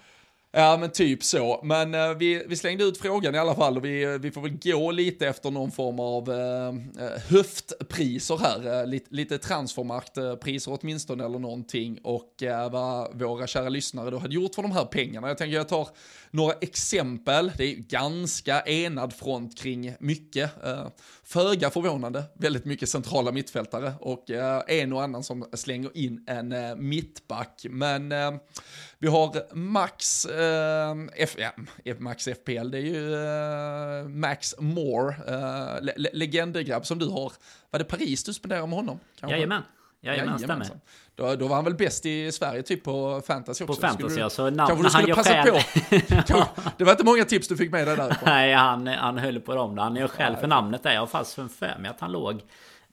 Speaker 1: Ja men typ så, men eh, vi, vi slängde ut frågan i alla fall och vi, eh, vi får väl gå lite efter någon form av eh, eh höftpriser här, eh, lite, lite transfermarktpriser eh, åtminstone eller någonting. Och eh, vad våra kära lyssnare då hade gjort för de här pengarna. Jag tänker jag tar några exempel, det är ganska enad front kring mycket, föga förvånande, väldigt mycket centrala mittfältare och en och annan som slänger in en mittback, men vi har Max, eh, F, ja, Max FPL, det är ju eh, Max Moore, eh, le legendegrabb som du har. Var det Paris du spenderade med honom?
Speaker 2: Kanske? Jajamän. Jajamän, stämmer.
Speaker 1: Då, då var han väl bäst i Sverige typ på fantasy också.
Speaker 2: På fantasy,
Speaker 1: du,
Speaker 2: alltså. Namn, kanske du skulle passa själv.
Speaker 1: på. det var inte många tips du fick med dig därifrån.
Speaker 2: Nej, han, han höll på dem. Han är själv för namnet där. Jag har fast för mig att han låg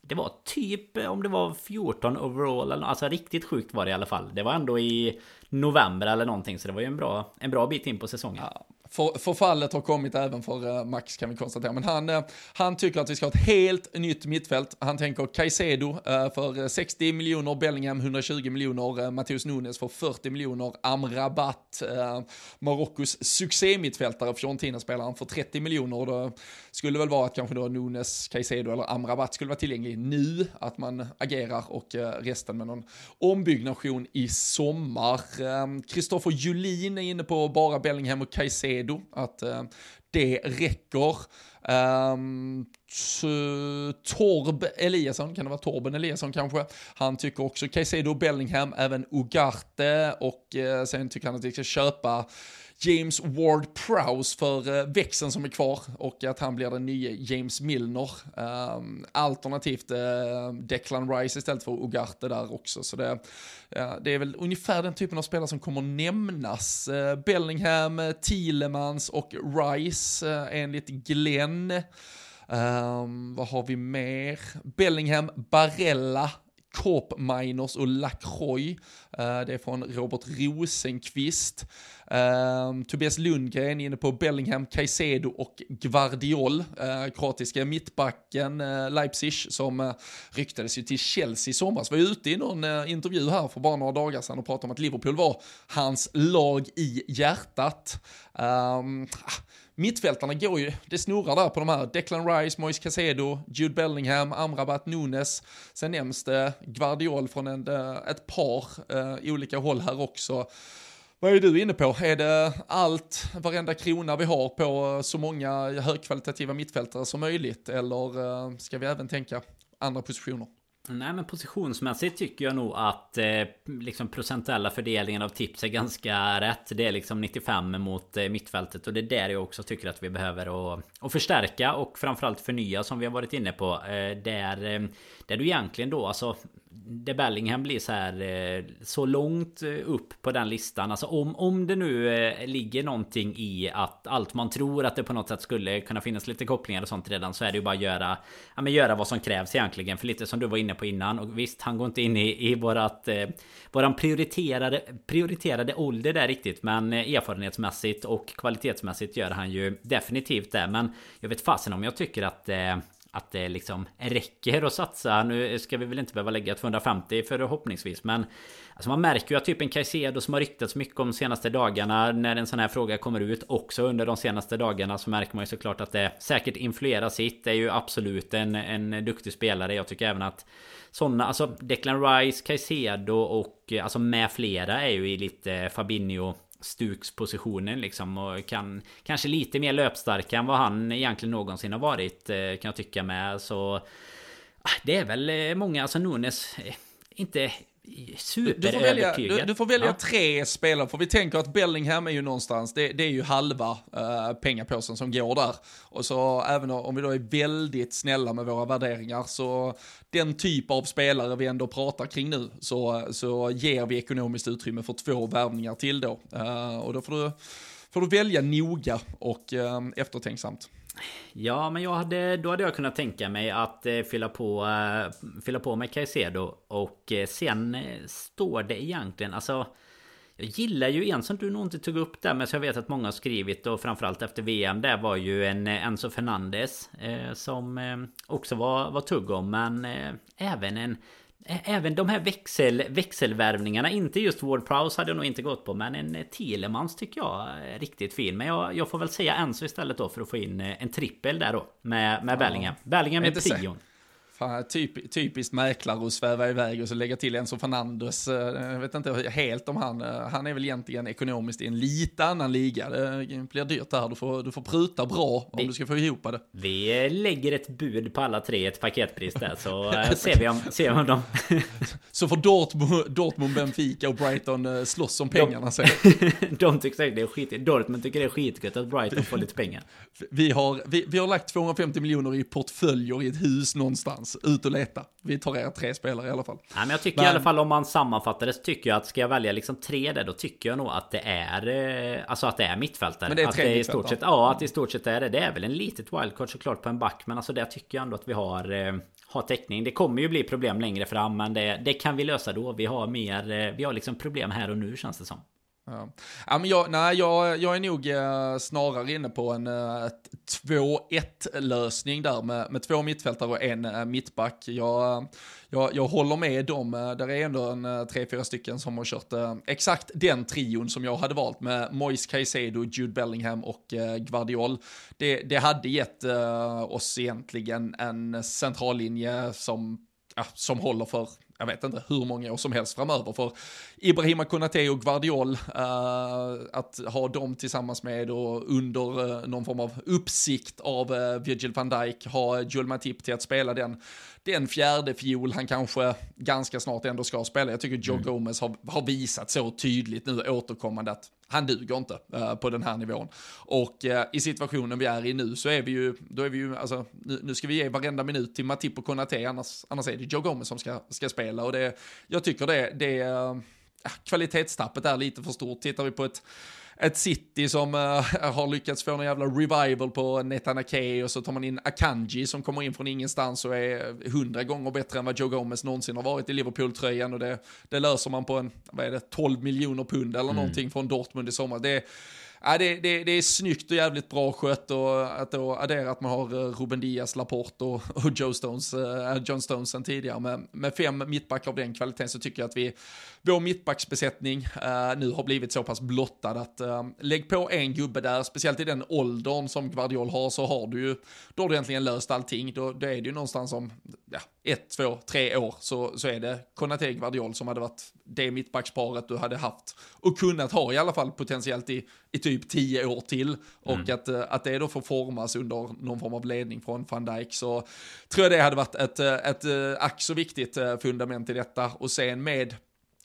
Speaker 2: det var typ om det var 14 overall eller Alltså riktigt sjukt var det i alla fall Det var ändå i november eller någonting så det var ju en bra, en bra bit in på säsongen ja,
Speaker 1: för, förfallet har kommit även för eh, Max kan vi konstatera. Men han, eh, han tycker att vi ska ha ett helt nytt mittfält. Han tänker Caicedo eh, för 60 miljoner, Bellingham 120 miljoner, Matheus Matteus Nunes för 40 miljoner, Amrabat, Marockos succémittfältare, Fiorentina-spelaren för 30 miljoner. Det skulle väl vara att kanske då Nunes, Caicedo eller Amrabat skulle vara tillgänglig nu, att man agerar och resten med någon ombyggnation i sommar. Kristoffer Julin är inne på bara Bellingham och Caicedo redo, att eh, det räcker. Um, Torb Eliasson, kan det vara Torben Eliasson kanske? Han tycker också Caicedo Bellingham, även Ugarte och eh, sen tycker han att vi ska köpa James Ward Prowse för eh, växeln som är kvar och att han blir den nya James Milner. Um, alternativt uh, Declan Rice istället för Ugarte där också. Så det, uh, det är väl ungefär den typen av spelare som kommer nämnas. Uh, Bellingham, Thielemans och Rice enligt Glenn. Um, vad har vi mer? Bellingham, Barella, Corp Miners och Lacroix. Eh, det är från Robert Rosenqvist. Eh, Tobias Lundgren inne på Bellingham, Caicedo och Gvardiol. Eh, kroatiska mittbacken Leipzig som ryktades ju till Chelsea i somras. Var ju ute i någon intervju här för bara några dagar sedan och pratade om att Liverpool var hans lag i hjärtat. Ehm, ah, Mittfältarna går ju, det snurrar där på de här, Declan Rice, Moise Casedo, Jude Bellingham, Amrabat, Nunes. Sen nämns det Gvardiol från en, eh, ett par uh, olika håll här också. Vad är du inne på? Är det allt, varenda krona vi har på så många högkvalitativa mittfältare som möjligt? Eller uh, ska vi även tänka andra positioner?
Speaker 2: Nej men positionsmässigt tycker jag nog att eh, liksom procentuella fördelningen av tips är ganska rätt. Det är liksom 95 mot eh, mittfältet och det är där jag också tycker att vi behöver att, och förstärka och framförallt förnya som vi har varit inne på. Eh, där, eh, där du egentligen då alltså det Bellingham blir så här eh, så långt eh, upp på den listan. Alltså om, om det nu eh, ligger någonting i att allt man tror att det på något sätt skulle kunna finnas lite kopplingar och sånt redan så är det ju bara att göra, ja, men göra vad som krävs egentligen. För lite som du var inne på innan och visst han går inte in i, i vårat eh, våran prioriterade, prioriterade ålder där riktigt. Men erfarenhetsmässigt och kvalitetsmässigt gör han ju definitivt det. Men jag vet fasen om jag tycker att eh, att det liksom räcker att satsa. Nu ska vi väl inte behöva lägga 250 förhoppningsvis men Alltså man märker ju att typ en Caicedo som har ryktats mycket om de senaste dagarna När en sån här fråga kommer ut också under de senaste dagarna Så märker man ju såklart att det säkert influerar sitt Det är ju absolut en, en duktig spelare Jag tycker även att Sådana, alltså Declan Rice, Caicedo och alltså med flera är ju i lite Fabinho Stukspositionen liksom och kan kanske lite mer löpstark än vad han egentligen någonsin har varit eh, kan jag tycka med så ah, det är väl eh, många, alltså Nunes eh, inte
Speaker 1: du får välja, du, du får välja ja. tre spelare, för vi tänker att Bellingham är ju någonstans, det, det är ju halva uh, pengapåsen som går där. Och så även om vi då är väldigt snälla med våra värderingar, så den typ av spelare vi ändå pratar kring nu, så, så ger vi ekonomiskt utrymme för två värvningar till då. Uh, och då får du, får du välja noga och uh, eftertänksamt.
Speaker 2: Ja, men jag hade, då hade jag kunnat tänka mig att eh, fylla på eh, Fylla på med Caicedo Och eh, sen eh, står det egentligen alltså jag gillar ju en som du nog inte tog upp där men som jag vet att många har skrivit och framförallt efter VM där var ju en eh, Enzo Fernandes eh, Som eh, också var, var tugg om. Men eh, även en Även de här växel, växelvärvningarna, inte just Ward Prowse hade jag nog inte gått på Men en Telemans tycker jag är riktigt fin. Men jag, jag får väl säga Enzo istället då för att få in eh, en trippel där då Med, med Bellingham. Bellingham är prion
Speaker 1: Fan, typ, typiskt mäklare att sväva iväg och så lägga till Enzo Fernandes. Eh, jag vet inte helt om han, eh, han är väl egentligen ekonomiskt i en lite annan liga. Det blir dyrt där, du får, du får pruta bra om vi, du ska få ihop det.
Speaker 2: Vi lägger ett bud på alla tre, ett paketpris där, så eh, ser vi om, ser vi om de...
Speaker 1: så får Dortmund, Dortmund, Benfica och Brighton slåss om pengarna sen.
Speaker 2: de tycker säkert det är skit, Dortmund tycker det är skitgött att Brighton får lite pengar.
Speaker 1: Vi har, vi, vi har lagt 250 miljoner i portföljer i ett hus någonstans någonstans. Ut och leta. Vi tar er tre spelare i alla fall.
Speaker 2: Nej, men jag tycker men... i alla fall om man sammanfattar det så tycker jag att ska jag välja liksom tre där då tycker jag nog att det är eh, Alltså att det är mittfältare.
Speaker 1: Men det är tre
Speaker 2: att
Speaker 1: det
Speaker 2: i stort sett, Ja, att i stort sett är det. Det är väl en litet wildcard såklart på en back. Men alltså där tycker jag ändå att vi har eh, har täckning. Det kommer ju bli problem längre fram men det, det kan vi lösa då. Vi har mer, eh, vi har liksom problem här och nu känns det som.
Speaker 1: Ja. ja. men jag, nej, jag, jag är nog eh, snarare inne på en eh, 2-1 lösning där med, med två mittfältare och en eh, mittback. Jag, eh, jag, jag håller med dem, eh, där är ändå en eh, tre, fyra stycken som har kört eh, exakt den trion som jag hade valt med Moise Caicedo, Jude Bellingham och eh, Guardiol. Det, det hade gett eh, oss egentligen en centrallinje som, ja, som håller för jag vet inte hur många år som helst framöver. För Ibrahima Konate och Guardiol, uh, att ha dem tillsammans med och under uh, någon form av uppsikt av uh, Virgil van Dijk, ha Joel Matip till att spela den, den fjärde fiol han kanske ganska snart ändå ska spela. Jag tycker Joe mm. Gomez har, har visat så tydligt nu återkommande att han duger inte uh, på den här nivån. Och uh, i situationen vi är i nu så är vi ju, då är vi ju, alltså, nu, nu ska vi ge varenda minut till Matip och Konate, annars, annars är det Joe Gomez som ska, ska spela. Och det, jag tycker det, det uh, kvalitetstappet är lite för stort. Tittar vi på ett ett City som uh, har lyckats få en jävla revival på Netanake och så tar man in Akanji som kommer in från ingenstans och är hundra gånger bättre än vad Joe Gomez någonsin har varit i Liverpool-tröjan och det, det löser man på en, vad är det, 12 miljoner pund eller mm. någonting från Dortmund i sommar. Det, ja, det, det, det är snyggt och jävligt bra skött och att då addera att man har eh, Ruben Diaz, Laporte och, och Joe Stones, äh, John Stones sen tidigare. Med, med fem mittbackar av den kvaliteten så tycker jag att vi, vår mittbacksbesättning äh, nu har blivit så pass blottad att äh, lägg på en gubbe där, speciellt i den åldern som Guardiol har så har du ju, då har du egentligen löst allting, då, då är det ju någonstans som, ja, ett, två, tre år så, så är det Konate Guardiol som hade varit det mittbacksparet du hade haft och kunnat ha i alla fall potentiellt i, i typ tio år till och mm. att, eh, att det då får formas under någon form av ledning från van Dijk så tror jag det hade varit ett, eh, ett, ett eh, ack så viktigt fundament i detta och sen med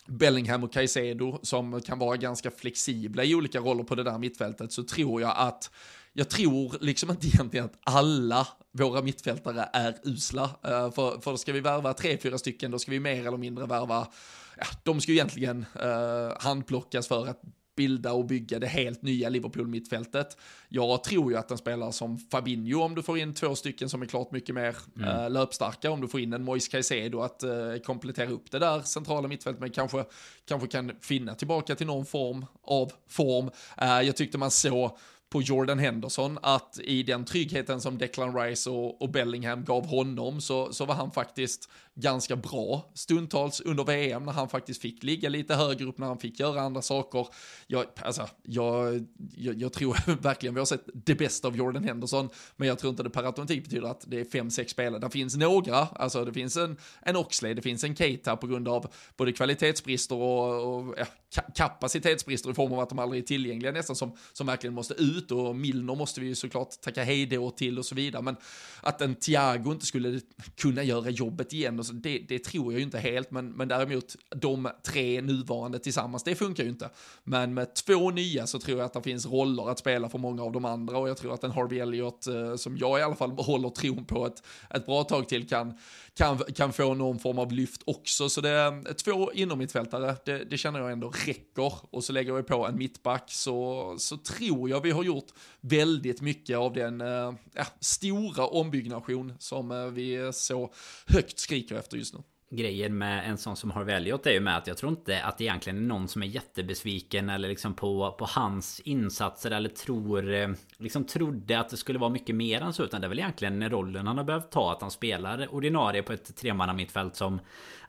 Speaker 1: Bellingham och Caicedo som kan vara ganska flexibla i olika roller på det där mittfältet så tror jag att jag tror liksom inte egentligen att alla våra mittfältare är usla. För, för ska vi värva tre, fyra stycken, då ska vi mer eller mindre värva, ja, de ska ju egentligen uh, handplockas för att bilda och bygga det helt nya Liverpool-mittfältet. Jag tror ju att en spelare som Fabinho, om du får in två stycken som är klart mycket mer mm. äh, löpstarka, om du får in en Moise Caicedo att äh, komplettera upp det där centrala mittfältet, men kanske, kanske kan finna tillbaka till någon form av form. Äh, jag tyckte man såg på Jordan Henderson att i den tryggheten som Declan Rice och, och Bellingham gav honom så, så var han faktiskt ganska bra stundtals under VM när han faktiskt fick ligga lite högre upp, när han fick göra andra saker. Jag, alltså, jag, jag, jag tror verkligen vi har sett det bästa av Jordan Henderson, men jag tror inte det per automatik betyder att det är fem, sex spelare. Det finns några, alltså det finns en, en Oxley, det finns en Keita på grund av både kvalitetsbrister och, och ja, kapacitetsbrister i form av att de aldrig är tillgängliga nästan som, som verkligen måste ut och Milner måste vi ju såklart tacka hej då till och så vidare. Men att en Thiago inte skulle kunna göra jobbet igen, och så, det, det tror jag ju inte helt. Men, men däremot de tre nuvarande tillsammans, det funkar ju inte. Men med två nya så tror jag att det finns roller att spela för många av de andra och jag tror att en Harvey Elliott, eh, som jag i alla fall håller tron på ett, ett bra tag till, kan, kan, kan få någon form av lyft också. Så det är eh, två innermittfältare, det, det känner jag ändå räcker. Och så lägger vi på en mittback så, så tror jag vi har gjort väldigt mycket av den äh, stora ombyggnation som eh, vi så högt skriker efter just nu
Speaker 2: grejen med en sån som har Elliot är ju med att jag tror inte att det egentligen är någon som är jättebesviken eller liksom på, på hans insatser eller tror eh, liksom trodde att det skulle vara mycket mer än så utan det är väl egentligen rollen han har behövt ta att han spelar ordinarie på ett tremanna mittfält som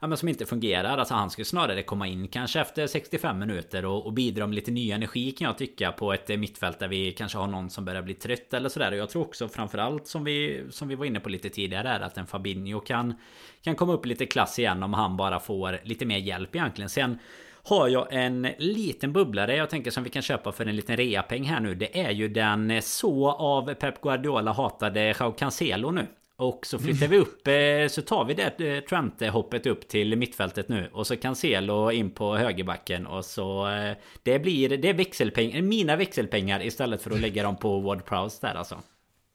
Speaker 2: ja, men som inte fungerar. Alltså han skulle snarare komma in kanske efter 65 minuter och, och bidra med lite ny energi kan jag tycka på ett eh, mittfält där vi kanske har någon som börjar bli trött eller sådär. Och jag tror också framförallt som vi, som vi var inne på lite tidigare är att en Fabinho kan, kan komma upp lite klass igen om han bara får lite mer hjälp egentligen. Sen har jag en liten bubblare jag tänker som vi kan köpa för en liten reapeng här nu. Det är ju den eh, så av Pep Guardiola hatade Jao Cancelo nu. Och så flyttar vi upp eh, Så tar vi det eh, Trent-hoppet upp till mittfältet nu. Och så Cancelo in på högerbacken Och så eh, Det blir Det är växelpengar Mina växelpengar istället för att lägga dem på Ward Prowse där alltså.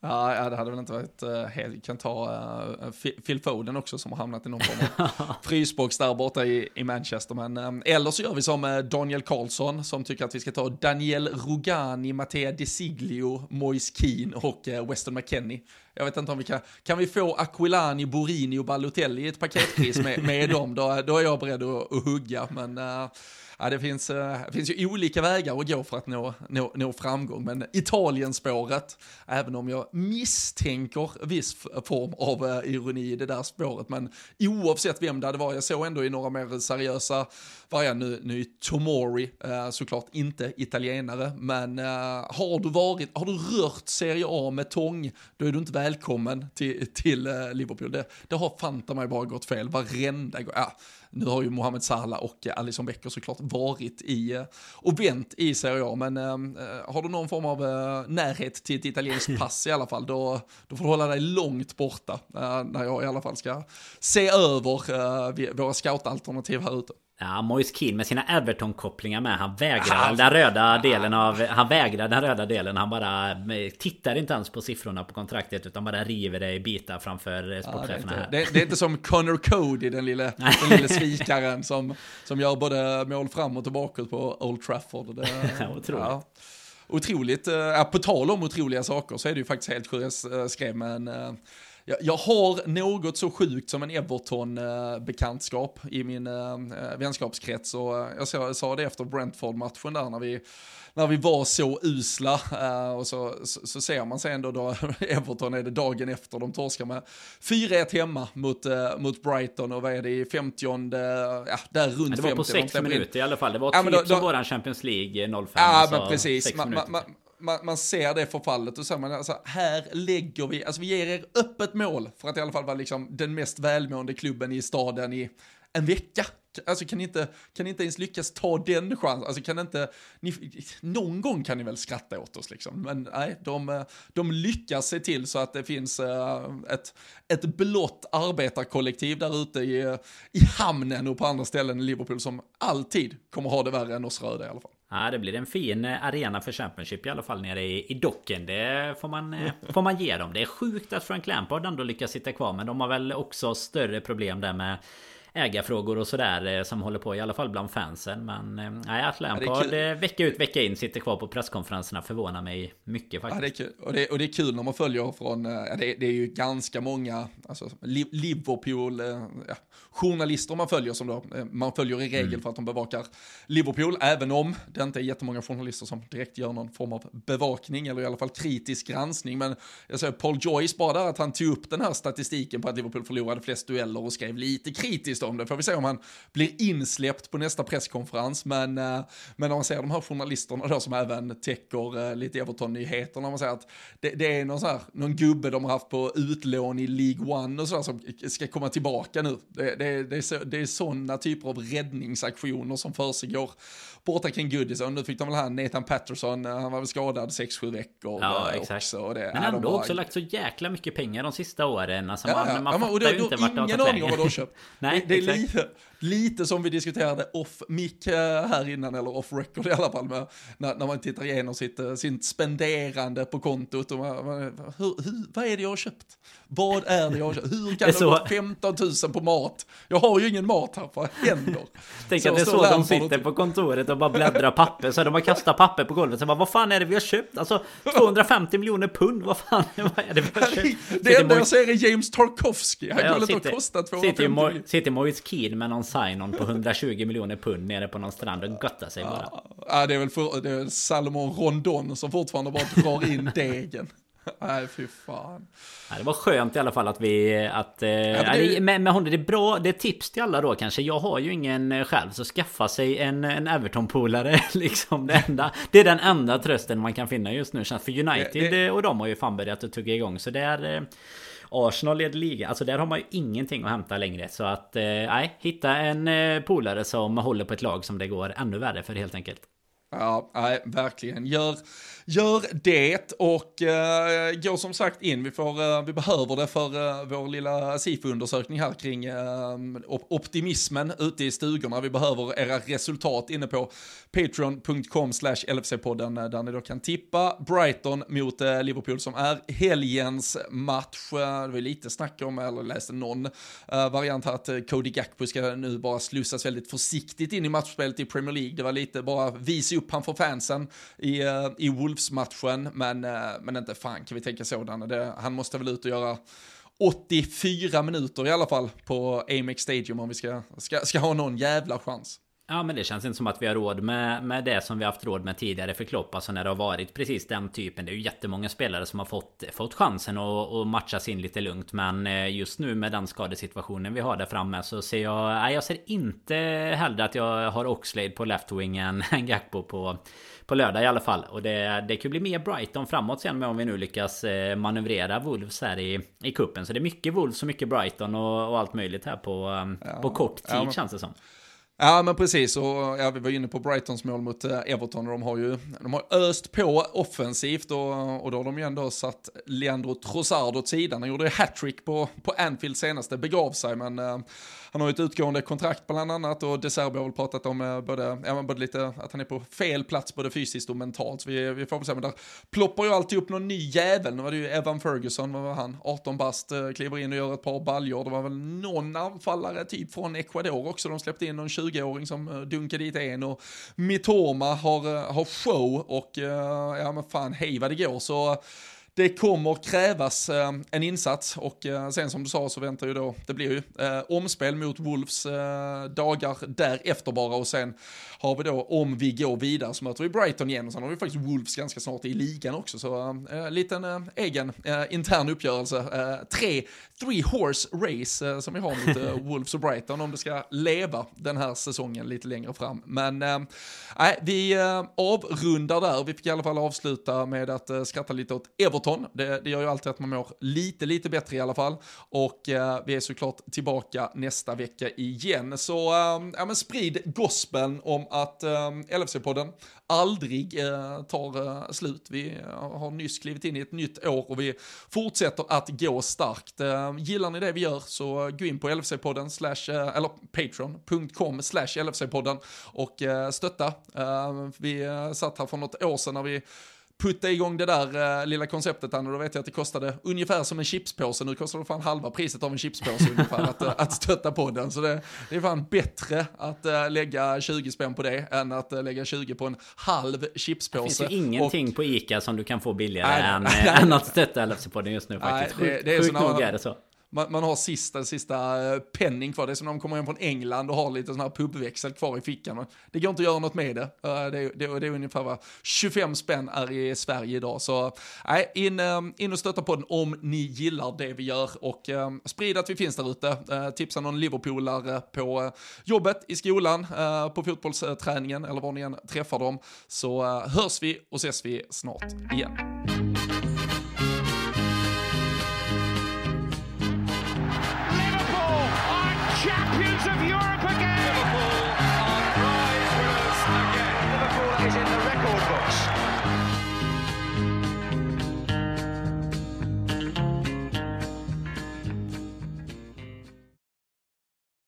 Speaker 1: Ja, det hade väl inte varit uh, helt, vi kan ta uh, Phil Foden också som har hamnat i någon form av frysbox där borta i, i Manchester. Men, um, eller så gör vi som uh, Daniel Karlsson som tycker att vi ska ta Daniel Rugani, Matteo De Siglio, Moise Keane och uh, Weston McKennie. Jag vet inte om vi kan, kan vi få Aquilani, Borini och Balotelli i ett paketpris med, med dem, då, då är jag beredd att, att hugga. Men ja, det, finns, det finns ju olika vägar att gå för att nå, nå, nå framgång, men Italienspåret, även om jag misstänker viss form av uh, ironi i det där spåret, men oavsett vem det hade varit, jag såg ändå i några mer seriösa varianter, nu, nu är Tomori uh, såklart inte italienare, men uh, har du varit, har du rört Serie A med tång, då är du inte välkommen till, till Liverpool. Det, det har fanta mig bara gått fel varenda gång. Ja, nu har ju Mohamed Salah och Alison Becker såklart varit i eh, och vänt i Serie A, men äh, har du någon form av närhet till ett italienskt pass i alla fall, då, då får du hålla dig långt borta när jag i alla fall ska se över våra scoutalternativ här ute.
Speaker 2: Ja, Moise Keane med sina Everton-kopplingar med. Han vägrar han, den röda delen av... Han vägrar den röda delen. Han bara tittar inte ens på siffrorna på kontraktet utan bara river det i bitar framför sportcheferna
Speaker 1: ja, det, är inte, det, det, är inte som Connor Cody, den lille, den lille svikaren som, som gör både mål fram och tillbaka på Old Trafford. Det,
Speaker 2: otroligt. Ja,
Speaker 1: otroligt. Ja, på tal om otroliga saker så är det ju faktiskt helt sjukt. Jag skrev med en jag, jag har något så sjukt som en Everton-bekantskap i min äh, vänskapskrets och jag sa, jag sa det efter Brentford-matchen där när vi när vi var så usla. Och så, så, så, ser man sig ändå då, Everton är det dagen efter, de torskar med 4-1 hemma mot, mot Brighton och vad är det i 50 uh, ja där runt 50.
Speaker 2: Det var på 6 minuter in. i alla fall, det var ja, typ då, som våran Champions League 05.
Speaker 1: Ja alltså, men precis, man, man, man, man, ser det förfallet och så man, alltså, här lägger vi, alltså vi ger er öppet mål för att i alla fall vara liksom den mest välmående klubben i staden i en vecka. Alltså kan ni inte, kan ni inte ens lyckas ta den chansen? Alltså kan inte, ni, någon gång kan ni väl skratta åt oss liksom. Men nej, de, de lyckas se till så att det finns eh, ett, ett blått arbetarkollektiv där ute i, i hamnen och på andra ställen i Liverpool som alltid kommer ha det värre än oss röda i alla fall.
Speaker 2: Ja, det blir en fin eh, arena för Championship i alla fall nere i, i docken. Det får man, eh, får man ge dem. Det är sjukt att Frank Lampard ändå lyckas sitta kvar. Men de har väl också större problem där med ägarfrågor och sådär eh, som håller på i alla fall bland fansen. Men eh, nej, att Lampard ja, vecka ut vecka in sitter kvar på presskonferenserna förvånar mig mycket faktiskt.
Speaker 1: Ja, det är kul. Och det, och det är kul när man följer från, eh, ja, det, det är ju ganska många, alltså Liverpool, ja, journalister man följer som då, man följer i regel mm. för att de bevakar Liverpool, även om det inte är jättemånga journalister som direkt gör någon form av bevakning eller i alla fall kritisk granskning. Men jag säger Paul Joyce bara där att han tog upp den här statistiken på att Liverpool förlorade flest dueller och skrev lite kritiskt kritiskt om det. Får vi se om han blir insläppt på nästa presskonferens. Men, eh, men om man ser de här journalisterna då som även täcker eh, lite Everton-nyheter, när man säger att det, det, är någon, så här, någon gubbe de har haft på utlån i League One och sådär som ska komma tillbaka nu. Det, det, det, är, så, det är sådana typer av räddningsaktioner som försiggår borta kring Goodison. Nu fick de väl här Nathan Patterson, eh, han var väl skadad 6-7 veckor
Speaker 2: ja, exakt. också. Det, men ändå bara... också lagt så jäkla mycket pengar de sista åren. Alltså man, ja, man ja, fattar ju inte vart det har
Speaker 1: tagit vägen. Ingen aning om vad de har köpt. Nej, det är lite, som vi diskuterade off mic eh, här innan, eller off record i alla fall, med, när, när man tittar igenom sitt, eh, sitt spenderande på kontot. Och man, man, hur, hur, vad är det jag har köpt? Vad är det jag har köpt? Hur kan det, det gå 15 000 på mat? Jag har ju ingen mat här, vad händer?
Speaker 2: Tänk att det är så, de sitter på kontoret och bara bläddrar papper, så de har kastat papper på golvet. Så bara, vad fan är det vi har köpt? Alltså 250 miljoner pund, vad fan vad är det vi har köpt?
Speaker 1: Det enda jag ser är James Tarkovsky, han ja, skulle inte ha kostat 250 miljoner.
Speaker 2: Sitter Moise Keane med någon sign-on på 120 miljoner pund nere på någon strand och göttar sig bara.
Speaker 1: Ja, det är väl för, det är Salomon Rondon som fortfarande bara drar in degen. Nej, fy fan.
Speaker 2: Ja, det var skönt i alla fall att vi... Att, eh, ja, det... med, med honom, det är bra. Det är tips till alla då kanske. Jag har ju ingen eh, själv, så skaffa sig en, en Everton-polare. Liksom det, enda, det är den enda trösten man kan finna just nu. För United det, det... och de har ju fan börjat att tugga igång. Så det är... Arsenal leder ligan. Alltså där har man ju ingenting att hämta längre. Så att, eh, nej, hitta en eh, polare som håller på ett lag som det går ännu värre för helt enkelt.
Speaker 1: Ja, nej, verkligen. Gör, gör det och uh, gå som sagt in. Vi, får, uh, vi behöver det för uh, vår lilla SIFO-undersökning här kring optimismen ute i stugorna. Vi behöver era resultat inne på patreon.com slash LFC-podden där ni då kan tippa Brighton mot Liverpool som är helgens match. Det var lite snack om, eller läste någon variant här att Cody Gakpo ska nu bara slussas väldigt försiktigt in i matchspelet i Premier League. Det var lite bara visa upp han för fansen i, uh, i Wolves-matchen, men, eh, men inte fan kan vi tänka sådana. Det, han måste väl ut och göra 84 minuter i alla fall på Amex Stadium om vi ska, ska, ska ha någon jävla chans.
Speaker 2: Ja men det känns inte som att vi har råd med, med det som vi haft råd med tidigare för Klopp. Alltså när det har varit precis den typen. Det är ju jättemånga spelare som har fått, fått chansen att, att matchas in lite lugnt. Men eh, just nu med den skadesituationen vi har där framme så ser jag... Nej jag ser inte hellre att jag har Oxlade på left-wing än Gakpo på, på lördag i alla fall. Och det, det kan bli mer Brighton framåt sen med om vi nu lyckas eh, manövrera Wolves här i, i kuppen. Så det är mycket Wolves och mycket Brighton och, och allt möjligt här på, ja, på kort tid ja, men... känns det som.
Speaker 1: Ja men precis, och ja, vi var inne på Brightons mål mot eh, Everton och de har ju de har öst på offensivt och, och då har de ju ändå satt Leandro Trossard åt sidan. Han gjorde hattrick på, på Anfield senast, det begav sig men uh, han har ju ett utgående kontrakt bland annat och De Serbi har väl pratat om eh, både, ja, både lite att han är på fel plats både fysiskt och mentalt. Så vi, vi får väl se, men där ploppar ju alltid upp någon ny jävel. Nu var det ju Evan Ferguson, vad var han, 18 bast, eh, kliver in och gör ett par baljor. Det var väl någon anfallare typ från Ecuador också, de släppte in någon 20-åring som eh, dunkade dit en och Mitoma har, har show och ja men fan hej vad det går så det kommer krävas eh, en insats och eh, sen som du sa så väntar ju då, det blir ju eh, omspel mot Wolves eh, dagar därefter bara och sen har vi då, om vi går vidare så möter vi Brighton igen och sen har vi faktiskt Wolves ganska snart i ligan också så äh, liten äh, egen äh, intern uppgörelse. Äh, tre, three horse race som vi har mot Wolves och Brighton om det ska leva den här säsongen lite längre fram. Men äh, vi avrundar där, vi fick i alla fall avsluta med att skratta lite åt Everton. Det, det gör ju alltid att man mår lite, lite bättre i alla fall. Och vi är såklart tillbaka nästa vecka igen. Så ja, men sprid gospeln om att eh, LFC-podden aldrig eh, tar eh, slut. Vi eh, har nyss klivit in i ett nytt år och vi fortsätter att gå starkt. Eh, gillar ni det vi gör så gå in på LFC-podden slash, eh, eller patreon.com slash LFC-podden och eh, stötta. Eh, vi eh, satt här för något år sedan när vi putta igång det där uh, lilla konceptet och då vet jag att det kostade ungefär som en chipspåse, nu kostar det fan halva priset av en chipspåse ungefär att, uh, att stötta på den. Så det, det är fan bättre att uh, lägga 20 spänn på det än att lägga 20 på en halv chipspåse.
Speaker 2: Det finns ju ingenting och, på ICA som du kan få billigare nej, än, nej, än att stötta LFC-podden just nu faktiskt. Nej, det, det är Sjukt nog är det så
Speaker 1: man, man, har sista, sista eh, penning kvar. Det är som när de kommer hem från England och har lite sån här pubväxel kvar i fickan. Det går inte att göra något med det. Eh, det, det, det är ungefär vad 25 spänn är i Sverige idag. Så nej, in, eh, in och stötta på den om ni gillar det vi gör och sprid att vi finns där ute. Tipsa någon Liverpoolare på jobbet, i skolan, på fotbollsträningen eller var ni än träffar dem. Så hörs vi och ses vi snart igen.